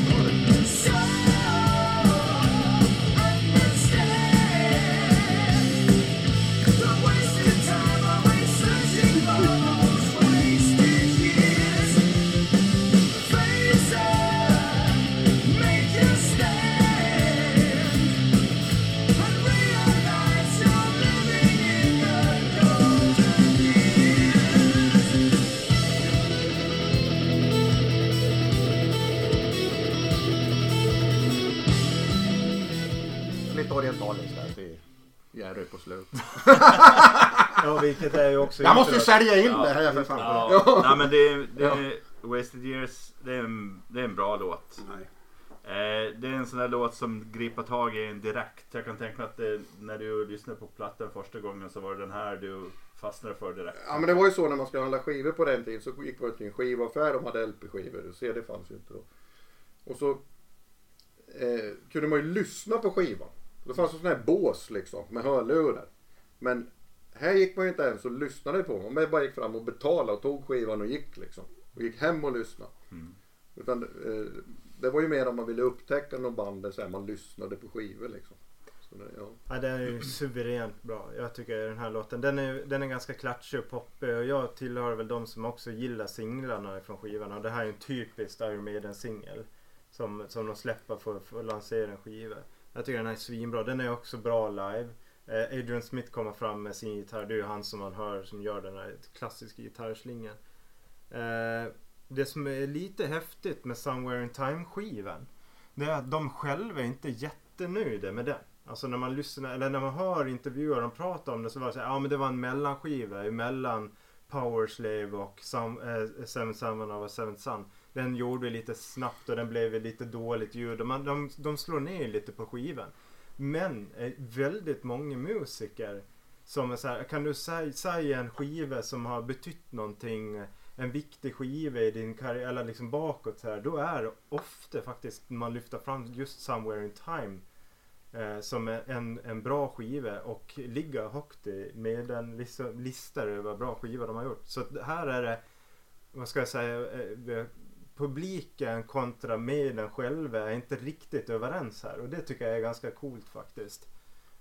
Jerry på slut. Ja, vilket är ju också... Jag måste inte- sälja in det här för fan. Ja. Nej men det, är- det är Wasted Years, det är en, det är en bra låt. Nej. Eh, det är en sån där låt som griper tag i en direkt. Jag kan tänka mig att det, när du lyssnade på plattan första gången så var det den här du fastnade för direkt. Ja men det var ju så när man skulle handla skivor på den tiden så gick man till en skivaffär och hade LP-skivor. CD fanns ju inte då. Och så eh, kunde man ju lyssna på skivan. Då fanns det sådana här bås liksom med hörlurar. Men här gick man ju inte ens och lyssnade på. Man bara gick fram och betalade och tog skivan och gick liksom. Och gick hem och lyssnade. Mm. Utan eh, det var ju mer om man ville upptäcka någon band så här, man lyssnade på skivor liksom. Det, ja. Ja, den är ju suveränt bra. Jag tycker den här låten. Den är, den är ganska klatschig och poppig. Och jag tillhör väl de som också gillar singlarna från skivan. Och det här är en typisk Iron Maiden singel. Som, som de släpper för, för att lansera en skiva. Jag tycker den här är svinbra. Den är också bra live. Eh, Adrian Smith kommer fram med sin gitarr. Det är ju han som man hör som gör den här klassiska gitarrslingan. Eh, det som är lite häftigt med Somewhere in Time skivan. Det är att de själva är inte jättenöjda med den. Alltså när man lyssnar, eller när man hör intervjuer de pratar om det så var det så här, ja men det var en mellanskiva emellan Power Slave och eh, Seven Seven of a Seven Sun. Den gjorde lite snabbt och den blev lite dåligt ljud och man, de, de slår ner lite på skivan. Men eh, väldigt många musiker som är så här, kan du säga, säga en skiva som har betytt någonting en viktig skiva i din karriär, eller liksom bakåt så här, då är ofta faktiskt man lyfter fram just Somewhere in Time eh, som är en, en bra skiva och ligga högt i med en lista, listor över bra skivor de har gjort. Så att här är det, vad ska jag säga, eh, publiken kontra medlen själva är inte riktigt överens här och det tycker jag är ganska coolt faktiskt.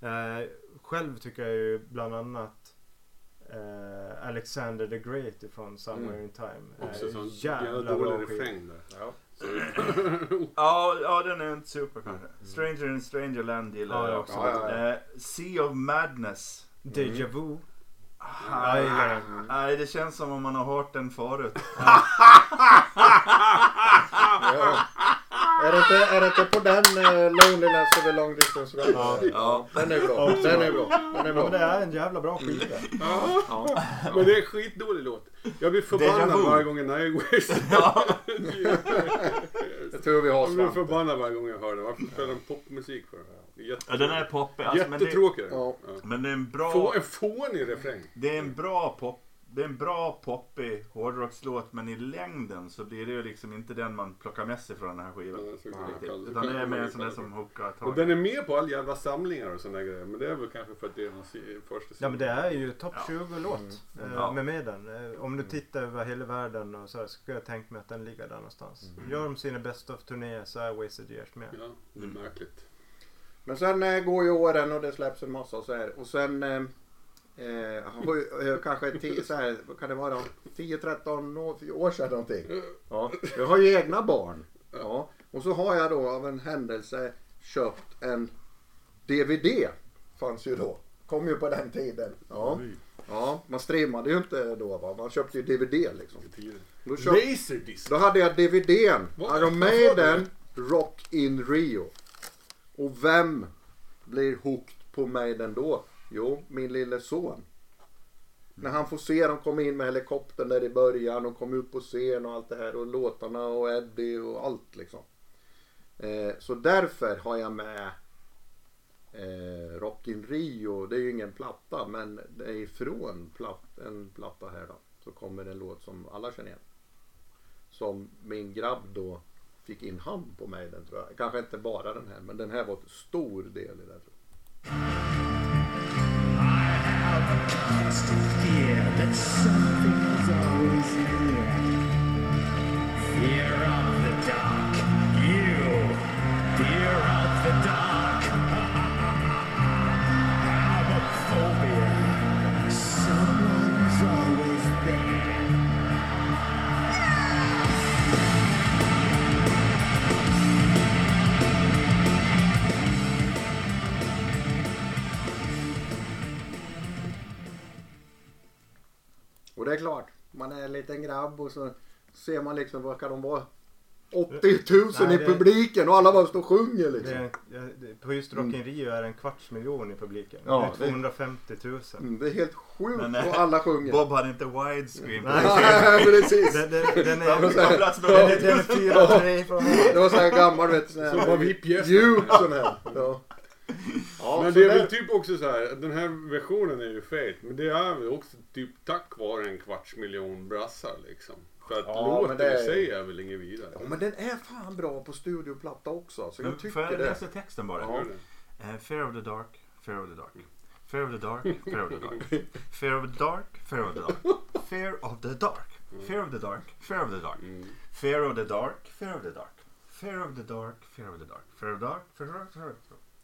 Eh, själv tycker jag ju bland annat eh, Alexander the Great från Somewhere Mm. in Time. Också Eh, sån jävla dålig refräng där. Ja. Ja, ja den är inte super kanske. Stranger in Strangerland gillar Ja, jag också. också. Ja, ja, Eh, sea of Madness. Deja Vu. Nej, det känns som om man har hört den förut. Ja. Är det inte, är det inte på den uh, Loneliness of a long distance? Ja. ja. Den är bra. Den är bra. Den är Ja, men det bra. är en jävla bra skiva. Ja. Men det är en skitdålig låt. Jag blir förbannad varje gång Nightwish. Jag tror vi har Jag blir Svante. förbannad varje gång jag hör den. Varför spelar de popmusik för? Det är Ja, den är poppig. Alltså, men, det, Jättetråkig. Ja. men det är en Få, bra... en fånig refräng. Det är en bra pop. Det är en bra poppig hårdrockslåt men i längden så blir det ju liksom inte den man plockar med sig från den här skivan. Ja, det. Utan det är mer en sån där som hookar Och tag. den är med på all jävla samlingar och såna grejer. Men det är väl kanske för att det är den si- första Ja men det är ju topp Ja. 20-låt Mm. eh, Ja. med Maiden. Eh, Om du tittar över hela världen och så här, så skulle jag tänka mig att den ligger där någonstans. Gör de sina Best of turnéer så är Wasted Years med. Ja, det är Mm. märkligt. Men sen eh, går ju åren och det släpps en massa och så här. Och sen eh, eh, eh, kanske tio, så här, vad kan det vara 10-13 år, sedan någonting. Ja, jag har ju egna barn. Ja, och så har jag då av en händelse köpt en DVD. Fanns ju då. Kom ju på den tiden. Ja, ja man streamade ju inte då va. Man köpte ju DVD liksom. Då, köpt, Laserdisc. då hade jag DVDn. Iron? Maiden Rock in Rio. Och vem blir hooked på Maiden då? Jo, min lille son. När han får se dem komma in med helikoptern där i början och komma ut på scen och allt det här och låtarna och Eddie och allt liksom. Eh, så därför har jag med eh, Rock in Rio. Det är ju ingen platta men det är ifrån platt, en platta här då. Så kommer en låt som alla känner igen. Som min grabb då fick in hand på mig den tror jag. Kanske inte bara den här men den här var en stor del i det. Tror det är klart, man är en liten grabb och så ser man liksom vad kan de vara? 80 000 Nej, i det- publiken och alla bara står och sjunger Det liksom. ja, det- på just Rock in Rio är det en kvarts miljon i publiken. Ja, det det- är 250 000. Mm, det är helt sjukt Men, eh, och alla sjunger. Bob hade inte widescreen på Nej. den precis. Den, den, den, är, plats med den, den Det var så här gammal vet du. Som var VIP-gäst. Ljud sån här. Ja. Ja, Men det är där- väl typ också så här, den här versionen är ju fet. Men det är väl också typ tack vare en kvarts miljon brassar liksom. För att Ja, låten det i sig är väl inget vidare. Ja men den är fan bra på studioplatta också. Så jag Men Får tycker jag det. läsa texten bara? Eh, fear of the dark, fear of the dark. Fear of the dark, fear of the dark. Fear of the dark, fear of the dark. Fear of the dark, fear of the dark, fear of the dark. Mm. Fear of the dark, fear of the dark. Fear of the dark, fear of the dark. Fear of the dark, fear of the dark,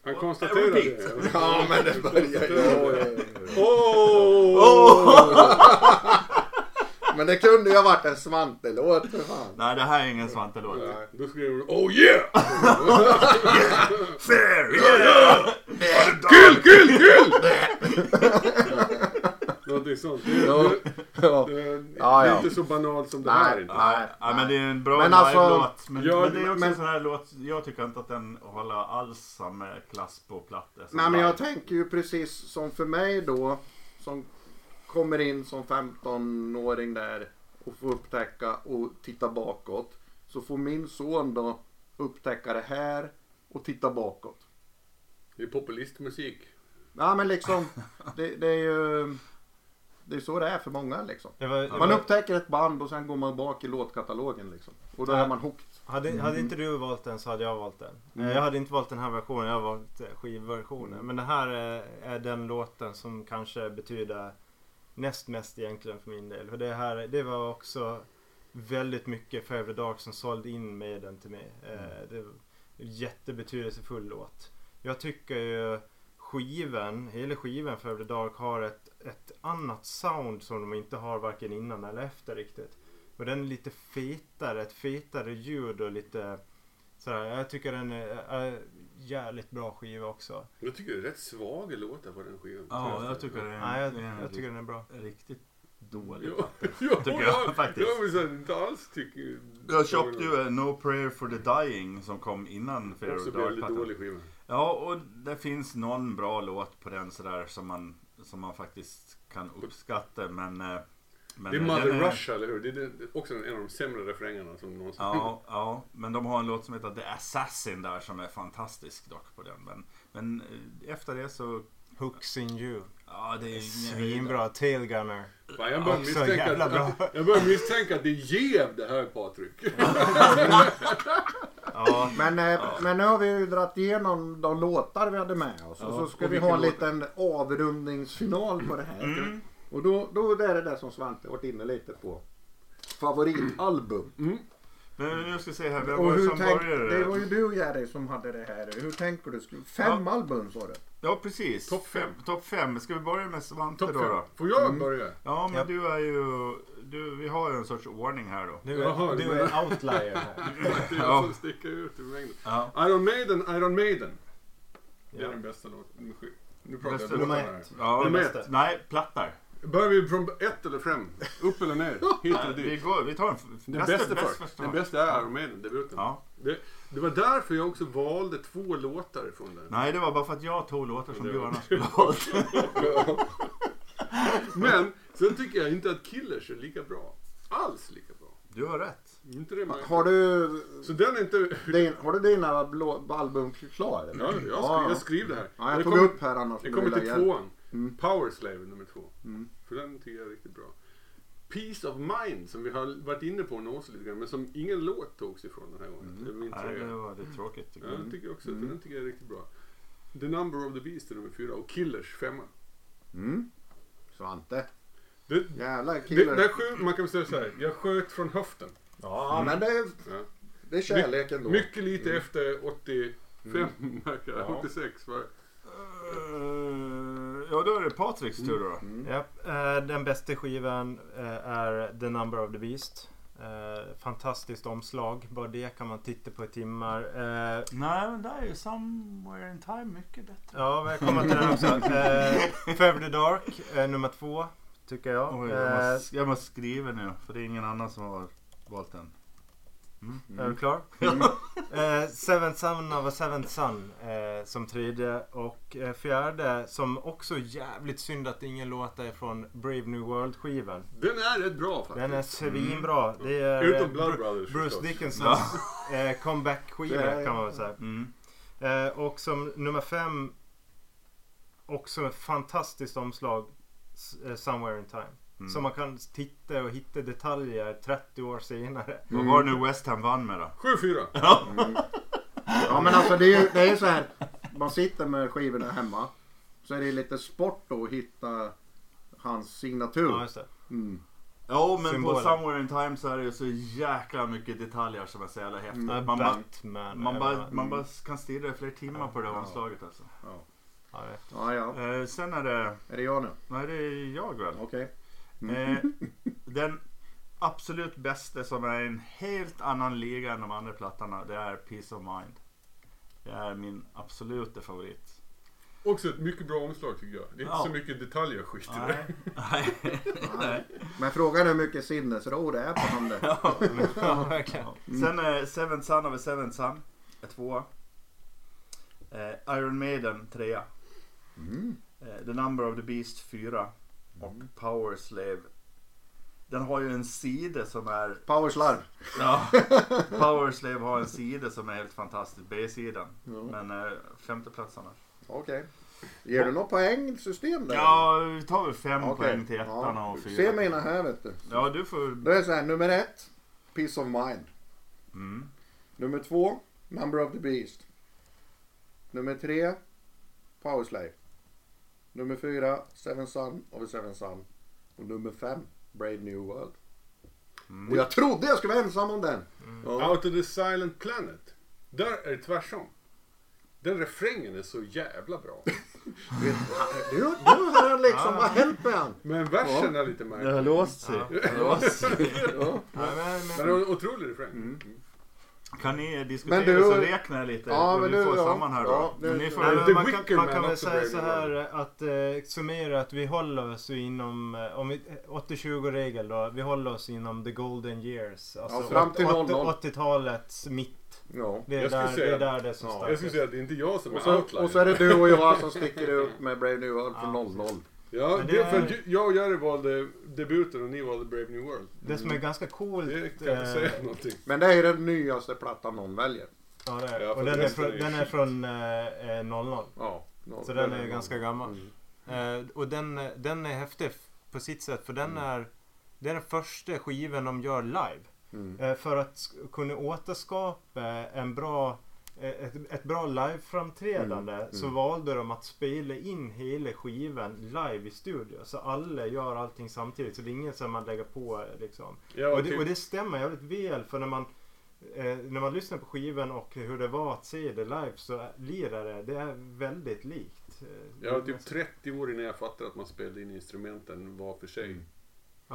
Han konstaterar det. Ja men det börjar ju. Ja. Åh! Men det kunde ju ha varit en Svante-låt för fan. Nej, det här är ingen Svante-låt. Då skriver du Oh yeah! Fear, yeah! Kill, kill, kill! Någonting sånt. Det, Ja. det, Ja. det, det Ja, är ja. inte så banalt som det Nej, här inte. Nej, ja, men det är en bra Men alltså- live-låt. Men, Ja, men det är också men- en sån här låt, jag tycker inte att den håller alls samma klass på plattor. som Nej men jag tänker ju precis som för mig då. Som kommer in som 15-åring där. Och får upptäcka och titta bakåt. Så får min son då upptäcka det här och titta bakåt. Det är populistmusik. Ja men liksom. Det, det är ju. Det är så det är för många liksom. Det var, det Man var, upptäcker ett band och sen går man bak i låtkatalogen liksom. Och då Ja. är man hooked. hade, hade inte du valt den så hade jag valt den. Mm. Eh, Jag hade inte valt den här versionen, jag har valt eh, skivversionen. Men det här är, är den låten som kanske betyder näst mest egentligen för min del. För det här det var också väldigt mycket Forever Dark som sålde in med den till mig. Eh, Det var en jättebetydelsefull låt. Jag tycker ju skivan, hela skivan Forever Dark har ett, ett annat sound som de inte har varken innan eller efter riktigt. Och den är lite fetare, ett fetare ljud och lite sådär. Jag tycker den är, är jävligt bra skiva också. Jag tycker det är rätt svaga låtar på den skivan. Ja, jag tycker är, Nej, jag, en jag tycker den är bra. riktigt dålig jo, Tycker jag faktiskt. Jag vill säga, inte alls tycker... Jag köpte ju eh, No Prayer for the Dying som kom innan Fear Också of Dark plattan. dålig skiva. Ja, och det finns någon bra låt på den sådär som man, som man faktiskt kan uppskatta. Men, eh, men Det är Mother är- Russia, eller hur? Det är också en av de sämre refrängerna som någonsin... Ja, ja, men de har en låt som heter The Assassin där som är fantastisk dock på den. Men, men eh, efter det så, Hooks in you. ja det är Svinbra. Tailgunner. Fan, jag börjar misstänka att, jag börjar misstänka att det är jäv det här Patrik. Ja, Men, eh, men nu har vi ju dragit igenom de låtar vi hade med oss. och Ja, så ska och vi ha en låt? liten avrundningsfinal på det här. Mm. Och då, då är det det som Svante varit inne lite på. Favoritalbum. Men nu ska vi se här, vem Och var det som tänk, började? det var ju du Jerry som hade det här. Hur tänker du? Skulle- Fem album sa du? Ja, precis. Topp fem. Topp fem. Ska vi börja med Svante Topp då? fem. då? Får jag Mm. börja? Ja, men Japp. du är ju... Du, vi har ju en sorts ordning här då. du Jaha, är, du du är outlier här. Det är Ja. jag som sticker ut i mängden. Ja. Iron Maiden, Iron Maiden. Det är Ja. den bästa låten. Nu pratar Bästa jag låtarna här. Ja, Nummer ett. Nej, plattar. Börjar vi från ett eller fem? Upp eller ner? Hit eller Vi, dit? går, vi tar en Den bästa, bästa bäst först. Den bästa är Iron Maiden, debuten. Ja. Det, det var därför jag också valde två låtar ifrån den. Nej, det var bara för att jag tog låtar som annars skulle ha valt. Men sen tycker jag inte att Killers är lika bra. Alls lika bra. Du har rätt. Inte det man... Har du, Så den är inte... din, har du dina blå, album klar? eller? Ja, jag, skri, jag skriver det här. Ja, jag tog kommer- upp här annars. Det om kommer till tvåan. Mm. Power Slave nummer två. Mm. För den tycker jag är riktigt bra. Peace of Mind som vi har varit inne på nås lite grann men som ingen låt togs ifrån den här gången. Det är min Nej, det var lite tråkigt tycker Ja, jag. den tycker jag också. För den tycker jag är riktigt bra. The Number of the Beast är nummer fyra och Killers femma. Mm. Svante. Det, Jävla det, killer. där skjut, man kan säga så här. Jag sköt från höften. Ja, men det är, Ja. det är kärleken då. Mycket lite efter 85 märker jag. Ja. 86 var Eh, ja, då är det Patriks tur då. Mm. Japp, eh, den bästa skivan eh, är The Number of the Beast. Eh, fantastiskt omslag. Bara det kan man titta på i timmar. Eh, Nej, men där är ju Somewhere in Time mycket bättre. ja, men jag kommer till den också. Eh, Fever the Dark, eh, nummer två. Tycker jag. Oj, jag, Eh, måste, jag måste skriva nu, för det är ingen annan som har valt den. Är du klar? Eh, Seventh Son of a Seventh Son eh, som tredje. Och eh, fjärde som också jävligt synd att ingen låt är från Brave New World-skivan. Den är rätt bra faktiskt. Den är svinbra. Det är eh, Utom Blood Brothers Bruce förstås. Dickinsons eh, comeback-skiva Det är- kan man väl säga. Mm. Eh, och som nummer fem också ett fantastiskt omslag. Eh, Somewhere in Time. Mm. Så man kan titta och hitta detaljer 30 år senare. Vad var det nu West Ham vann med då? 7-4. Ja men alltså det är ju det är så här. Man sitter med skivorna hemma. Så är det lite sport då att hitta hans signatur. Ja, just det. Mm. Jo, men Symbolen. på Somewhere in Time så är det ju så jäkla mycket detaljer som är så jävla häftigt. Ja, Man, bara, man, bara, man bara kan stirra i flera timmar på det Ja. omslaget alltså. ja. Ja ja. Eh, sen är det, Är det jag nu? nej det är jag väl. Okej. Eh, den absolut bästa som är en helt annan liga än de andra plattorna, det är Peace of Mind. Det är min absoluta favorit. Också ett mycket bra omslag tycker jag. Det är inte Ja. så mycket detaljer och skit i det. Nej. Nej. Men frågan är hur mycket sinnesro det är på han där. Ja, verkligen. Sen är Seven Son of a Seven Son är tvåa. Eh, Iron Maiden trea. Mm. Eh, The Number of the Beast fyra. Och Power Slave. Den har ju en sida som är... Powerslarv. Ja, Power Slave har en sida som är helt fantastisk. B-sidan. Ja. Men eh, femte plats annars. Okej. Ger du något poängsystem där? Ja, vi tar väl fem Okej. poäng till ettan och fyra. Se mina här vet du. Ja, du får... Då är det så här, nummer ett. Peace of Mind. Mm. Nummer två. Number of the Beast. Nummer tre. Powerslave. Nummer fyra. Seven Son of a Seven Son. Och nummer fem. Brave New World. Mm. Och jag trodde jag skulle vara ensam om den. Ja. Out of the Silent Planet. Där är det tvärsom. Den refrängen är så jävla bra. Du, du har han liksom, vad hänt med han? Men versen är lite märklig. låst sig. Ja. Det har låst sig. Ja. Ja, men, Men men, det är en otrolig refräng. Mm. Kan ni diskutera Men du- så räknar jag lite? Ja, men du- får ja, samman här då. ja, Men det- ni får, men man, kan, man kan väl säga så här att eh, summera att vi håller oss inom eh, om vi- 80-20 regel då. Vi håller oss inom the golden years. Alltså Ja, fram till 80 00. 80-talets mitt. Ja. Det är, Jag där, det säga- är där det är som Ja, Jag starkast. skulle säga att det är inte jag som Och, är så, outlier. och så är det du och jag som sticker ut med Brave New World från Ja. 00. Ja, Men det det är för är- ju- jag och Jerry valde debuten och ni valde Brave New World. Det som är ganska coolt. Det kan jag inte eh, säga någonting. Men det är ju den nyaste plattan någon väljer. Ja, det är. Ja, och den är, resten från, är ju den är från eh, eh, 00. Ja. no- Så den är ju ganska gammal. Mm. Eh, och den, eh, den är häftig f- på sitt sätt för den Mm. är det är den första skivan de gör live. Mm. Eh, för att sk- kunna återskapa en bra, eh, ett, ett bra liveframträdande Mm, så mm. valde de att spela in hela skivan live i studio. Så alla gör allting samtidigt. Så det är inget som man lägger på eh, liksom. Ja, och, okej. det, och det stämmer jävligt väl för när man eh, när man lyssnar på skivan och hur det var att se det live så lirar det, det är väldigt likt. eh, Jag var typ 30 år innan jag fattade att man spelade in instrumenten var för sig.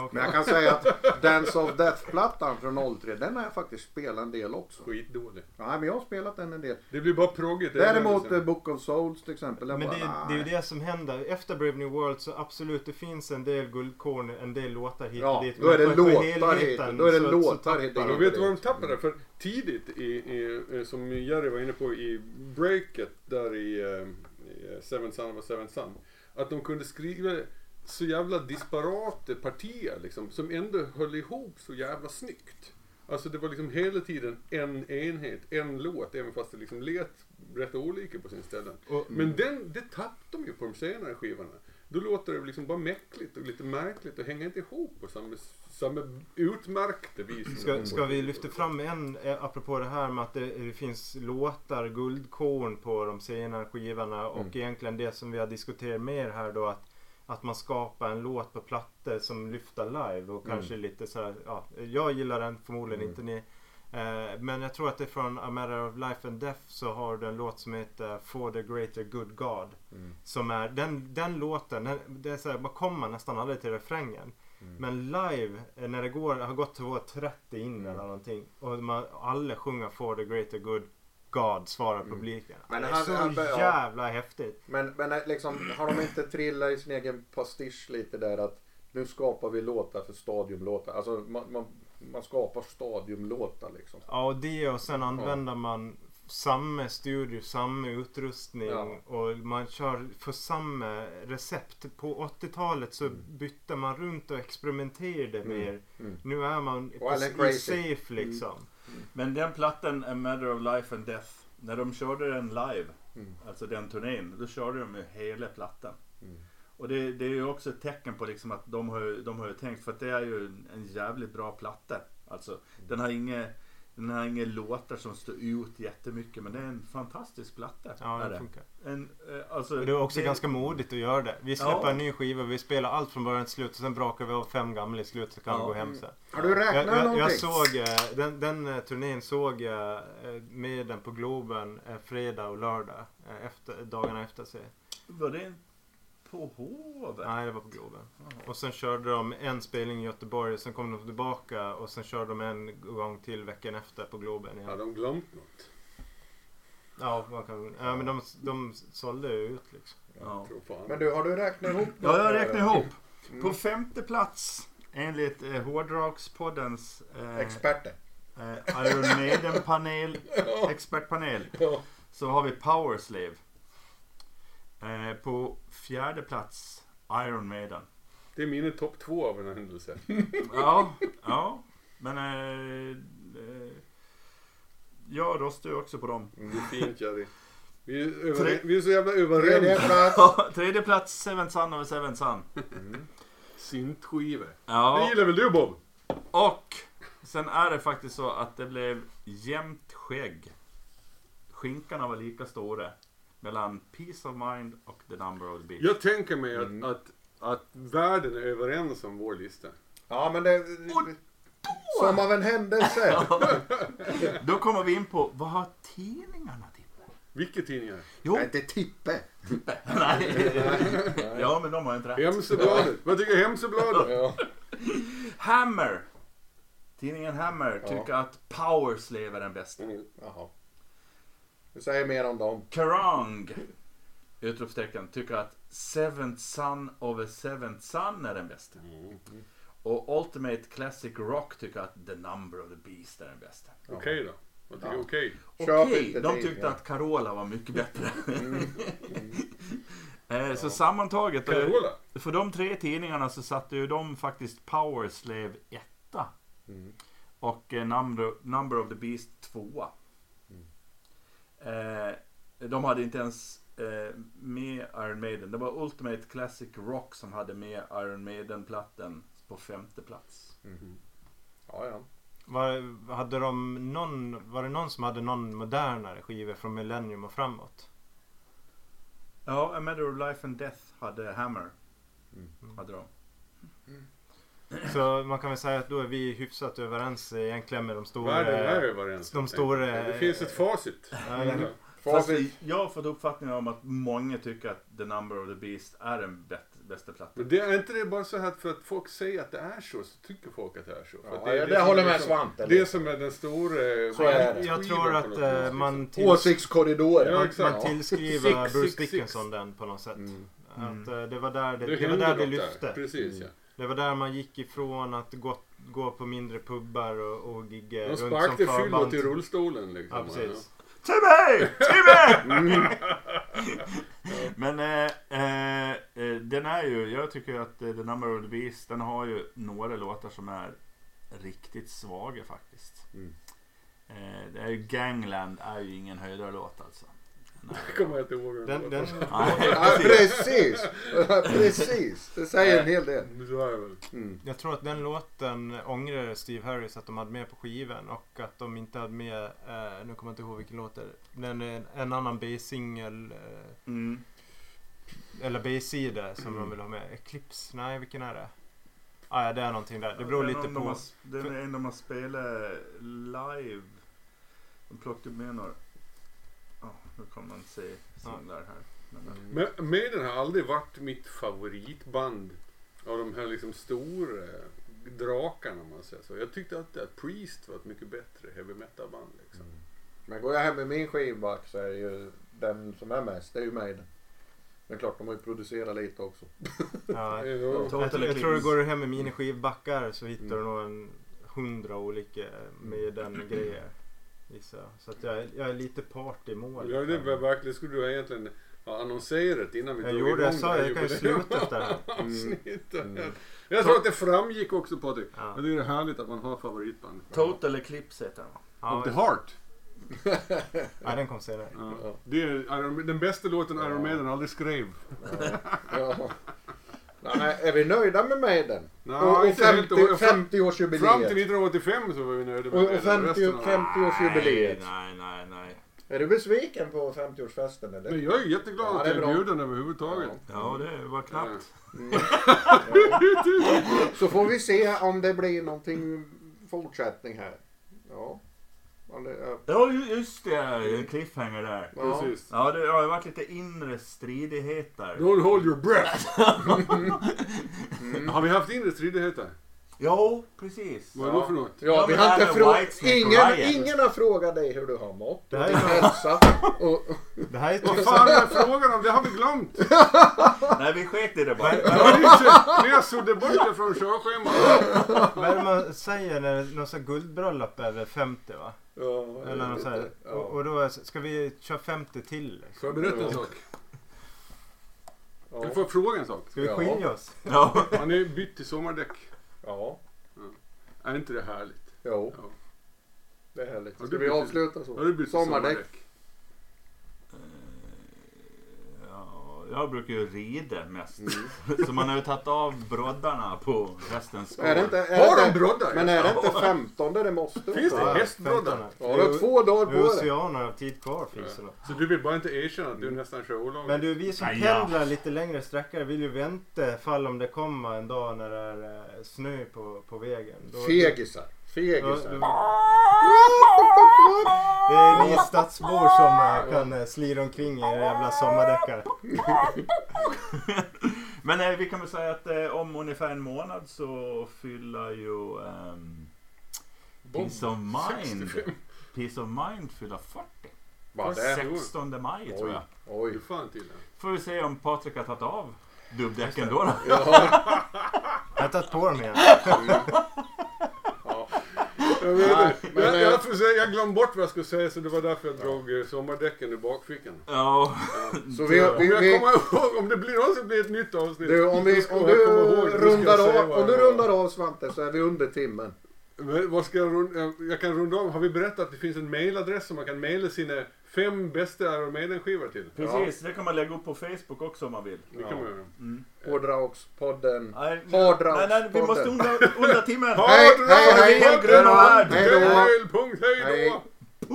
Okej. Men jag kan säga att Dance of Death-plattan från 03, den har jag faktiskt spelat en del också. Skitdålig. Nej, men jag har spelat den en del. Det blir bara proggigt. är Däremot liksom- Book of Souls till exempel. Men bara, det, nej. det är ju det som händer. Efter Brave New World så absolut det finns en del guldkorn, en del låtar hit Ja, och dit. då är det låtar hit, då är det så- låtar hit. Men vet du vad de tappade? För tidigt, i, i, eh, som Jerry var inne på i breaket där i, eh, i Seven Son of a Seven Son. Att de kunde skriva så jävla disparata partier liksom, som ändå höll ihop så jävla snyggt. Alltså det var liksom hela tiden en enhet, en låt, även fast det liksom lät rätt olika på sin ställen. Och- Men den, det tappade de ju på de senare skivorna. Då låter det liksom bara mäckligt och lite märkligt och hänger inte ihop på samma, samma utmärkta vis. Ska, ska vi lyfta fram en, eh, apropå det här med att det, det finns låtar, guldkorn på de senare skivorna och Mm. egentligen det som vi har diskuterat mer här då att att man skapar en låt på plattor som lyfter live och Mm. kanske lite så här, ja, jag gillar den förmodligen Mm. inte ni. Eh, men jag tror att det är från A Matter of Life and Death så har du en låt som heter For the Greater Good God. Mm. Som är, den, den låten, den, det är så här, man kommer nästan aldrig till refrängen. Mm. Men live, eh, när det går, har gått till vår 30 in Mm. eller någonting. Och man, alla sjunger For the Greater Good God, svarar Mm. publiken. Men det är han- så han- ja. jävla häftigt. Men, men eh, liksom, har de inte trillat i sin egen pastisch lite där att nu skapar vi låtar för stadiumlåtar. Alltså man, man, man skapar stadiumlåtar liksom. Ja, och det och sen använder man samma studio, samma utrustning Ja. och man kör för samma recept. På 80-talet så bytte man runt och experimenterade Mm. mer. Mm. Nu är man Och crazy. safe liksom. Men den plattan, A Matter of Life and Death, när de körde den live, Mm. alltså den turnén, då körde de ju hela plattan. Mm. Och det, det är ju också ett tecken på liksom att de har, de har ju tänkt, för att det är ju en, en jävligt bra platta. Alltså, den har inga den har inga låtar som står ut jättemycket men det är en fantastisk platta. Ja, det det. funkar. En, eh, alltså, det är också ganska modigt att göra det. Vi släpper Ja. en ny skiva, vi spelar allt från början till slut och sen brakar vi av fem gamla i slut så kan Ja. vi gå hem sen. Har du räknat Jag, jag, någonting? jag såg eh, den, den eh, turnén såg jag med den på Globen fredag och lördag. Efter, dagarna efter sig. Var det på Hovet? Nej, det var på Globen. Och sen körde de en spelning i Göteborg, sen kom de tillbaka och sen körde de en gång till veckan efter på Globen Har igen. de glömt något? Ja, man kan, ja men de, de sålde ju ut liksom. Ja. Men du, har du räknat ihop Ja, jag något? räknar ihop. Mm. På femte plats enligt eh, Hårdrockspoddens eh, Experter. eh, Iron Maiden-panel, expertpanel, så har vi Powerslave. Eh, på fjärde plats Iron Maiden. Det är mina topp två av en händelse. Ja, ja. Men eh, eh, jag röstar ju också på dem. Det är fint Jerry. Vi är, över, Tre- vi är så jävla Tredje överens. plats. Tredje plats Seven Sun a Seven Sun. Syntskivor. Det Ja, gillar väl du Bob? och sen är det faktiskt så att det blev jämnt skägg. Skinkarna var lika stora. Mellan Peace of Mind och The Number of the Beast. Jag tänker mig att, Mm. att, att världen är överens om vår lista. Ja, men det... Som av en händelse. Då kommer vi in på, vad har tidningarna tippat? Vilka tidningar? Jo, Nej, inte Tippe. nej. Ja, men de har inte rätt. Hemsöbladet. Vad tycker Hemsöbladet? Ja. Hammer Tidningen Hammer Ja. tycker att Powerslave är den bästa. Mm. Jaha. Du säger mer om dem. Kerrang! Utropstecken tycker att Seventh Son of a Seventh Son är den bästa. Mm. Och Ultimate Classic Rock tycker att The Number of the Beast är den bästa. Okej då. Jag tycker Ja. okej. Okej, inte de tyckte ja. att Carola var mycket bättre. Mm. Eh, Så sammantaget, Carola. för de tre tidningarna så satte ju de faktiskt Powerslave etta. Mm. Och eh, Number, Number of the Beast tvåa. Eh, de hade inte ens eh, med Iron Maiden. Det var Ultimate Classic Rock som hade med Iron Maiden-plattan på femte plats. Mhm. Ja, ja. Var, hade de någon, var det någon som hade någon modernare skiva från Millennium och framåt? Ja, A Matter of Life and Death hade Hammer. Mm. Hade de. Så man kan väl säga att då är vi hyfsat överens egentligen med de stora... Världen är överens. de stora- Det finns ett facit. Mm. Facit. jag har fått uppfattningen om att många tycker att The Number of the Beast är den bäst, bästa plattan. Men det är inte det bara så här att för att folk säger att det är så, så tycker folk att det är så. Ja, är det som håller med liksom- Svante. Det som är den stora... Så är det. Jag tror att eh, man. Ja, exakt. man tillskriver Six, Bruce six, six. Dickinson den på något sätt. Mm. Att eh, det var där det, Det det, var där det lyfte. där. Precis ja. Det var där man gick ifrån att gå, gå på mindre pubbar och, och gigga De runt som sparkade fyllo förband. till rullstolen liksom. Ja, precis. Timmy! Timmy! Men eh, eh, eh, den är ju, jag tycker att eh, The Number of the Beast, den har ju några låtar som är riktigt svaga faktiskt. Mm. Eh, det är ju Gangland är ju ingen höjdarlåt alltså. Det kommer jag inte ihåg. Den, den, Ja, precis. precis. Det säger en hel del. Mm. jag tror att den låten ångrar Steve Harris att de hade med på skivan och att de inte hade med, eh, nu kommer jag inte ihåg vilken låt det är. Den är en annan B-singel, eh, Mm. eller B-sida som de vill ha med. Eclipse? Nej, vilken är det? Ah, ja, det är någonting där. Det beror lite de på. har- Den är en de har spelat live. De plockade med några. Ja, nu kommer man se singlar här. Men, Men Maiden har aldrig varit mitt favoritband av de här liksom stora drakarna om man säger så. Jag tyckte att, att Priest var ett mycket bättre heavy metal band liksom. Men går jag hem med min skivback så är det ju den som är mest, det är ju Maiden. Men klart, de har ju producerat lite också. Ja, jag, Total jag tror du går hem med miniskivbackar så hittar du Mm. nog en hundra olika med den grejer. Gissar jag. Så att jag, är- jag är lite part i mål. Ja, det var verkligen, skulle du egentligen ha annonserat innan vi Jag drog gjorde, jag igång sa det här jag kan ju sluta där. avsnittet. Mm. Jag tror att det framgick också Patrik. Ja. Jag tycker det är härligt att man har favoritband. Total Eclipse heter den va? Of the Ja, Heart. ja, den kom senare. Ja. Ja. Det är den bästa låten Ja. Iron Maiden aldrig skrev. Ja. Nej, är vi nöjda med Maiden? Nej, och och inte helt 50, och- fram- 50-årsjubileet. Fram till 1985 så var vi nöjda med Och, och Maiden. 50, Resten av- 50-årsjubileet. Nej, nej, nej. Är du besviken på 50-årsfesten eller? Men jag är jätteglad Ja, att det är jag är bra. bjuden överhuvudtaget. Ja, det var knappt. Så får vi se om det blir någonting fortsättning här. Ja. Ja, det, just det. En cliffhanger där. Ja. Precis. Ja, det har ju varit lite inre stridigheter. Don't hold your breath. Har vi haft inre stridigheter? Jo, precis. Vad är det för något? Ja, vi men har inte. Whitesnake Ingen, och ingen har frågat dig hur du har mått. Det här är din nog- hälsa. Och, Det här är Vad typ fan är frågan om? Det har vi glömt. Nej, vi sket i det bara. Är så- Ni har suddat bort det från körschemat. Vad är det man säger när det är något sånt här guldbröllop över 50 va? ja, Eller något så här. ja. Och, och då är- ska vi köra 50 till? liksom? Får jag berätta en sak? Ja. Jag får fråga en sak. Ska vi Ja. skilja oss? Ja. Har ni bytt till sommardäck? Ja. Är inte det härligt? Jo, Ja. det är härligt. Ska vi avsluta så? Har du bytt Sommardäck. sommardäck? Ja, jag brukar ju rida mest. Mm. Så man har ju tagit av broddarna på hästens skor. Är det inte, är Har det de broddar? men är det inte 15 det måste Finns det? vara? hästbroddar? 15. Ja, du har två dagar på dig. Oceaner av tid kvar finns det. Så du vill bara inte erkänna att du nästan kör olagligt? Men du, vi som pendlar lite längre sträckor vill ju vänta fall om det kommer en dag när det är eh, snö på, på vägen. Då- Fegisar. Fegisar. Det är ni stadsbor som eh, kan eh, slira omkring i era jävla sommardäckare. Men eh, vi kan väl säga att eh, om ungefär en månad så fyller ju ehm, Peace of Mind. 65. Peace of Mind fyller 40. Var det? 16 maj tror Oj, jag. oj. Du fan till det. Får vi se om Patrik har tagit av dubbdäcken då. då. Ja, Jag har tagit på dem igen. Ja. Jag, vet, men, jag, jag, jag glömde bort vad jag skulle säga så det var därför jag drog eh, sommardäcken ur bakfickan. Ja. så vi, Om vi, jag vi, kommer ihåg, om det blir någonsin blir ett nytt avsnitt. du, om, vi, då ska om jag du komma ihåg, då ska jag rundar säga av, vad om du jag rundar av Svante så är vi under timmen. Vad ska jag, runda, jag- kan runda av. Har vi berättat att det finns en mailadress som man kan mejla sina fem bästa Iron Maiden-skivor till? Precis, det kan man lägga upp på Facebook också om man vill. Det kan man göra. Hårdrockspodden. Nej, Hårdrockspodden. nej, nej, vi måste under, under timmen. Hej, hej, hej. Hej, gröna värld. Hej då. Hej, punkt, hej då! Hej.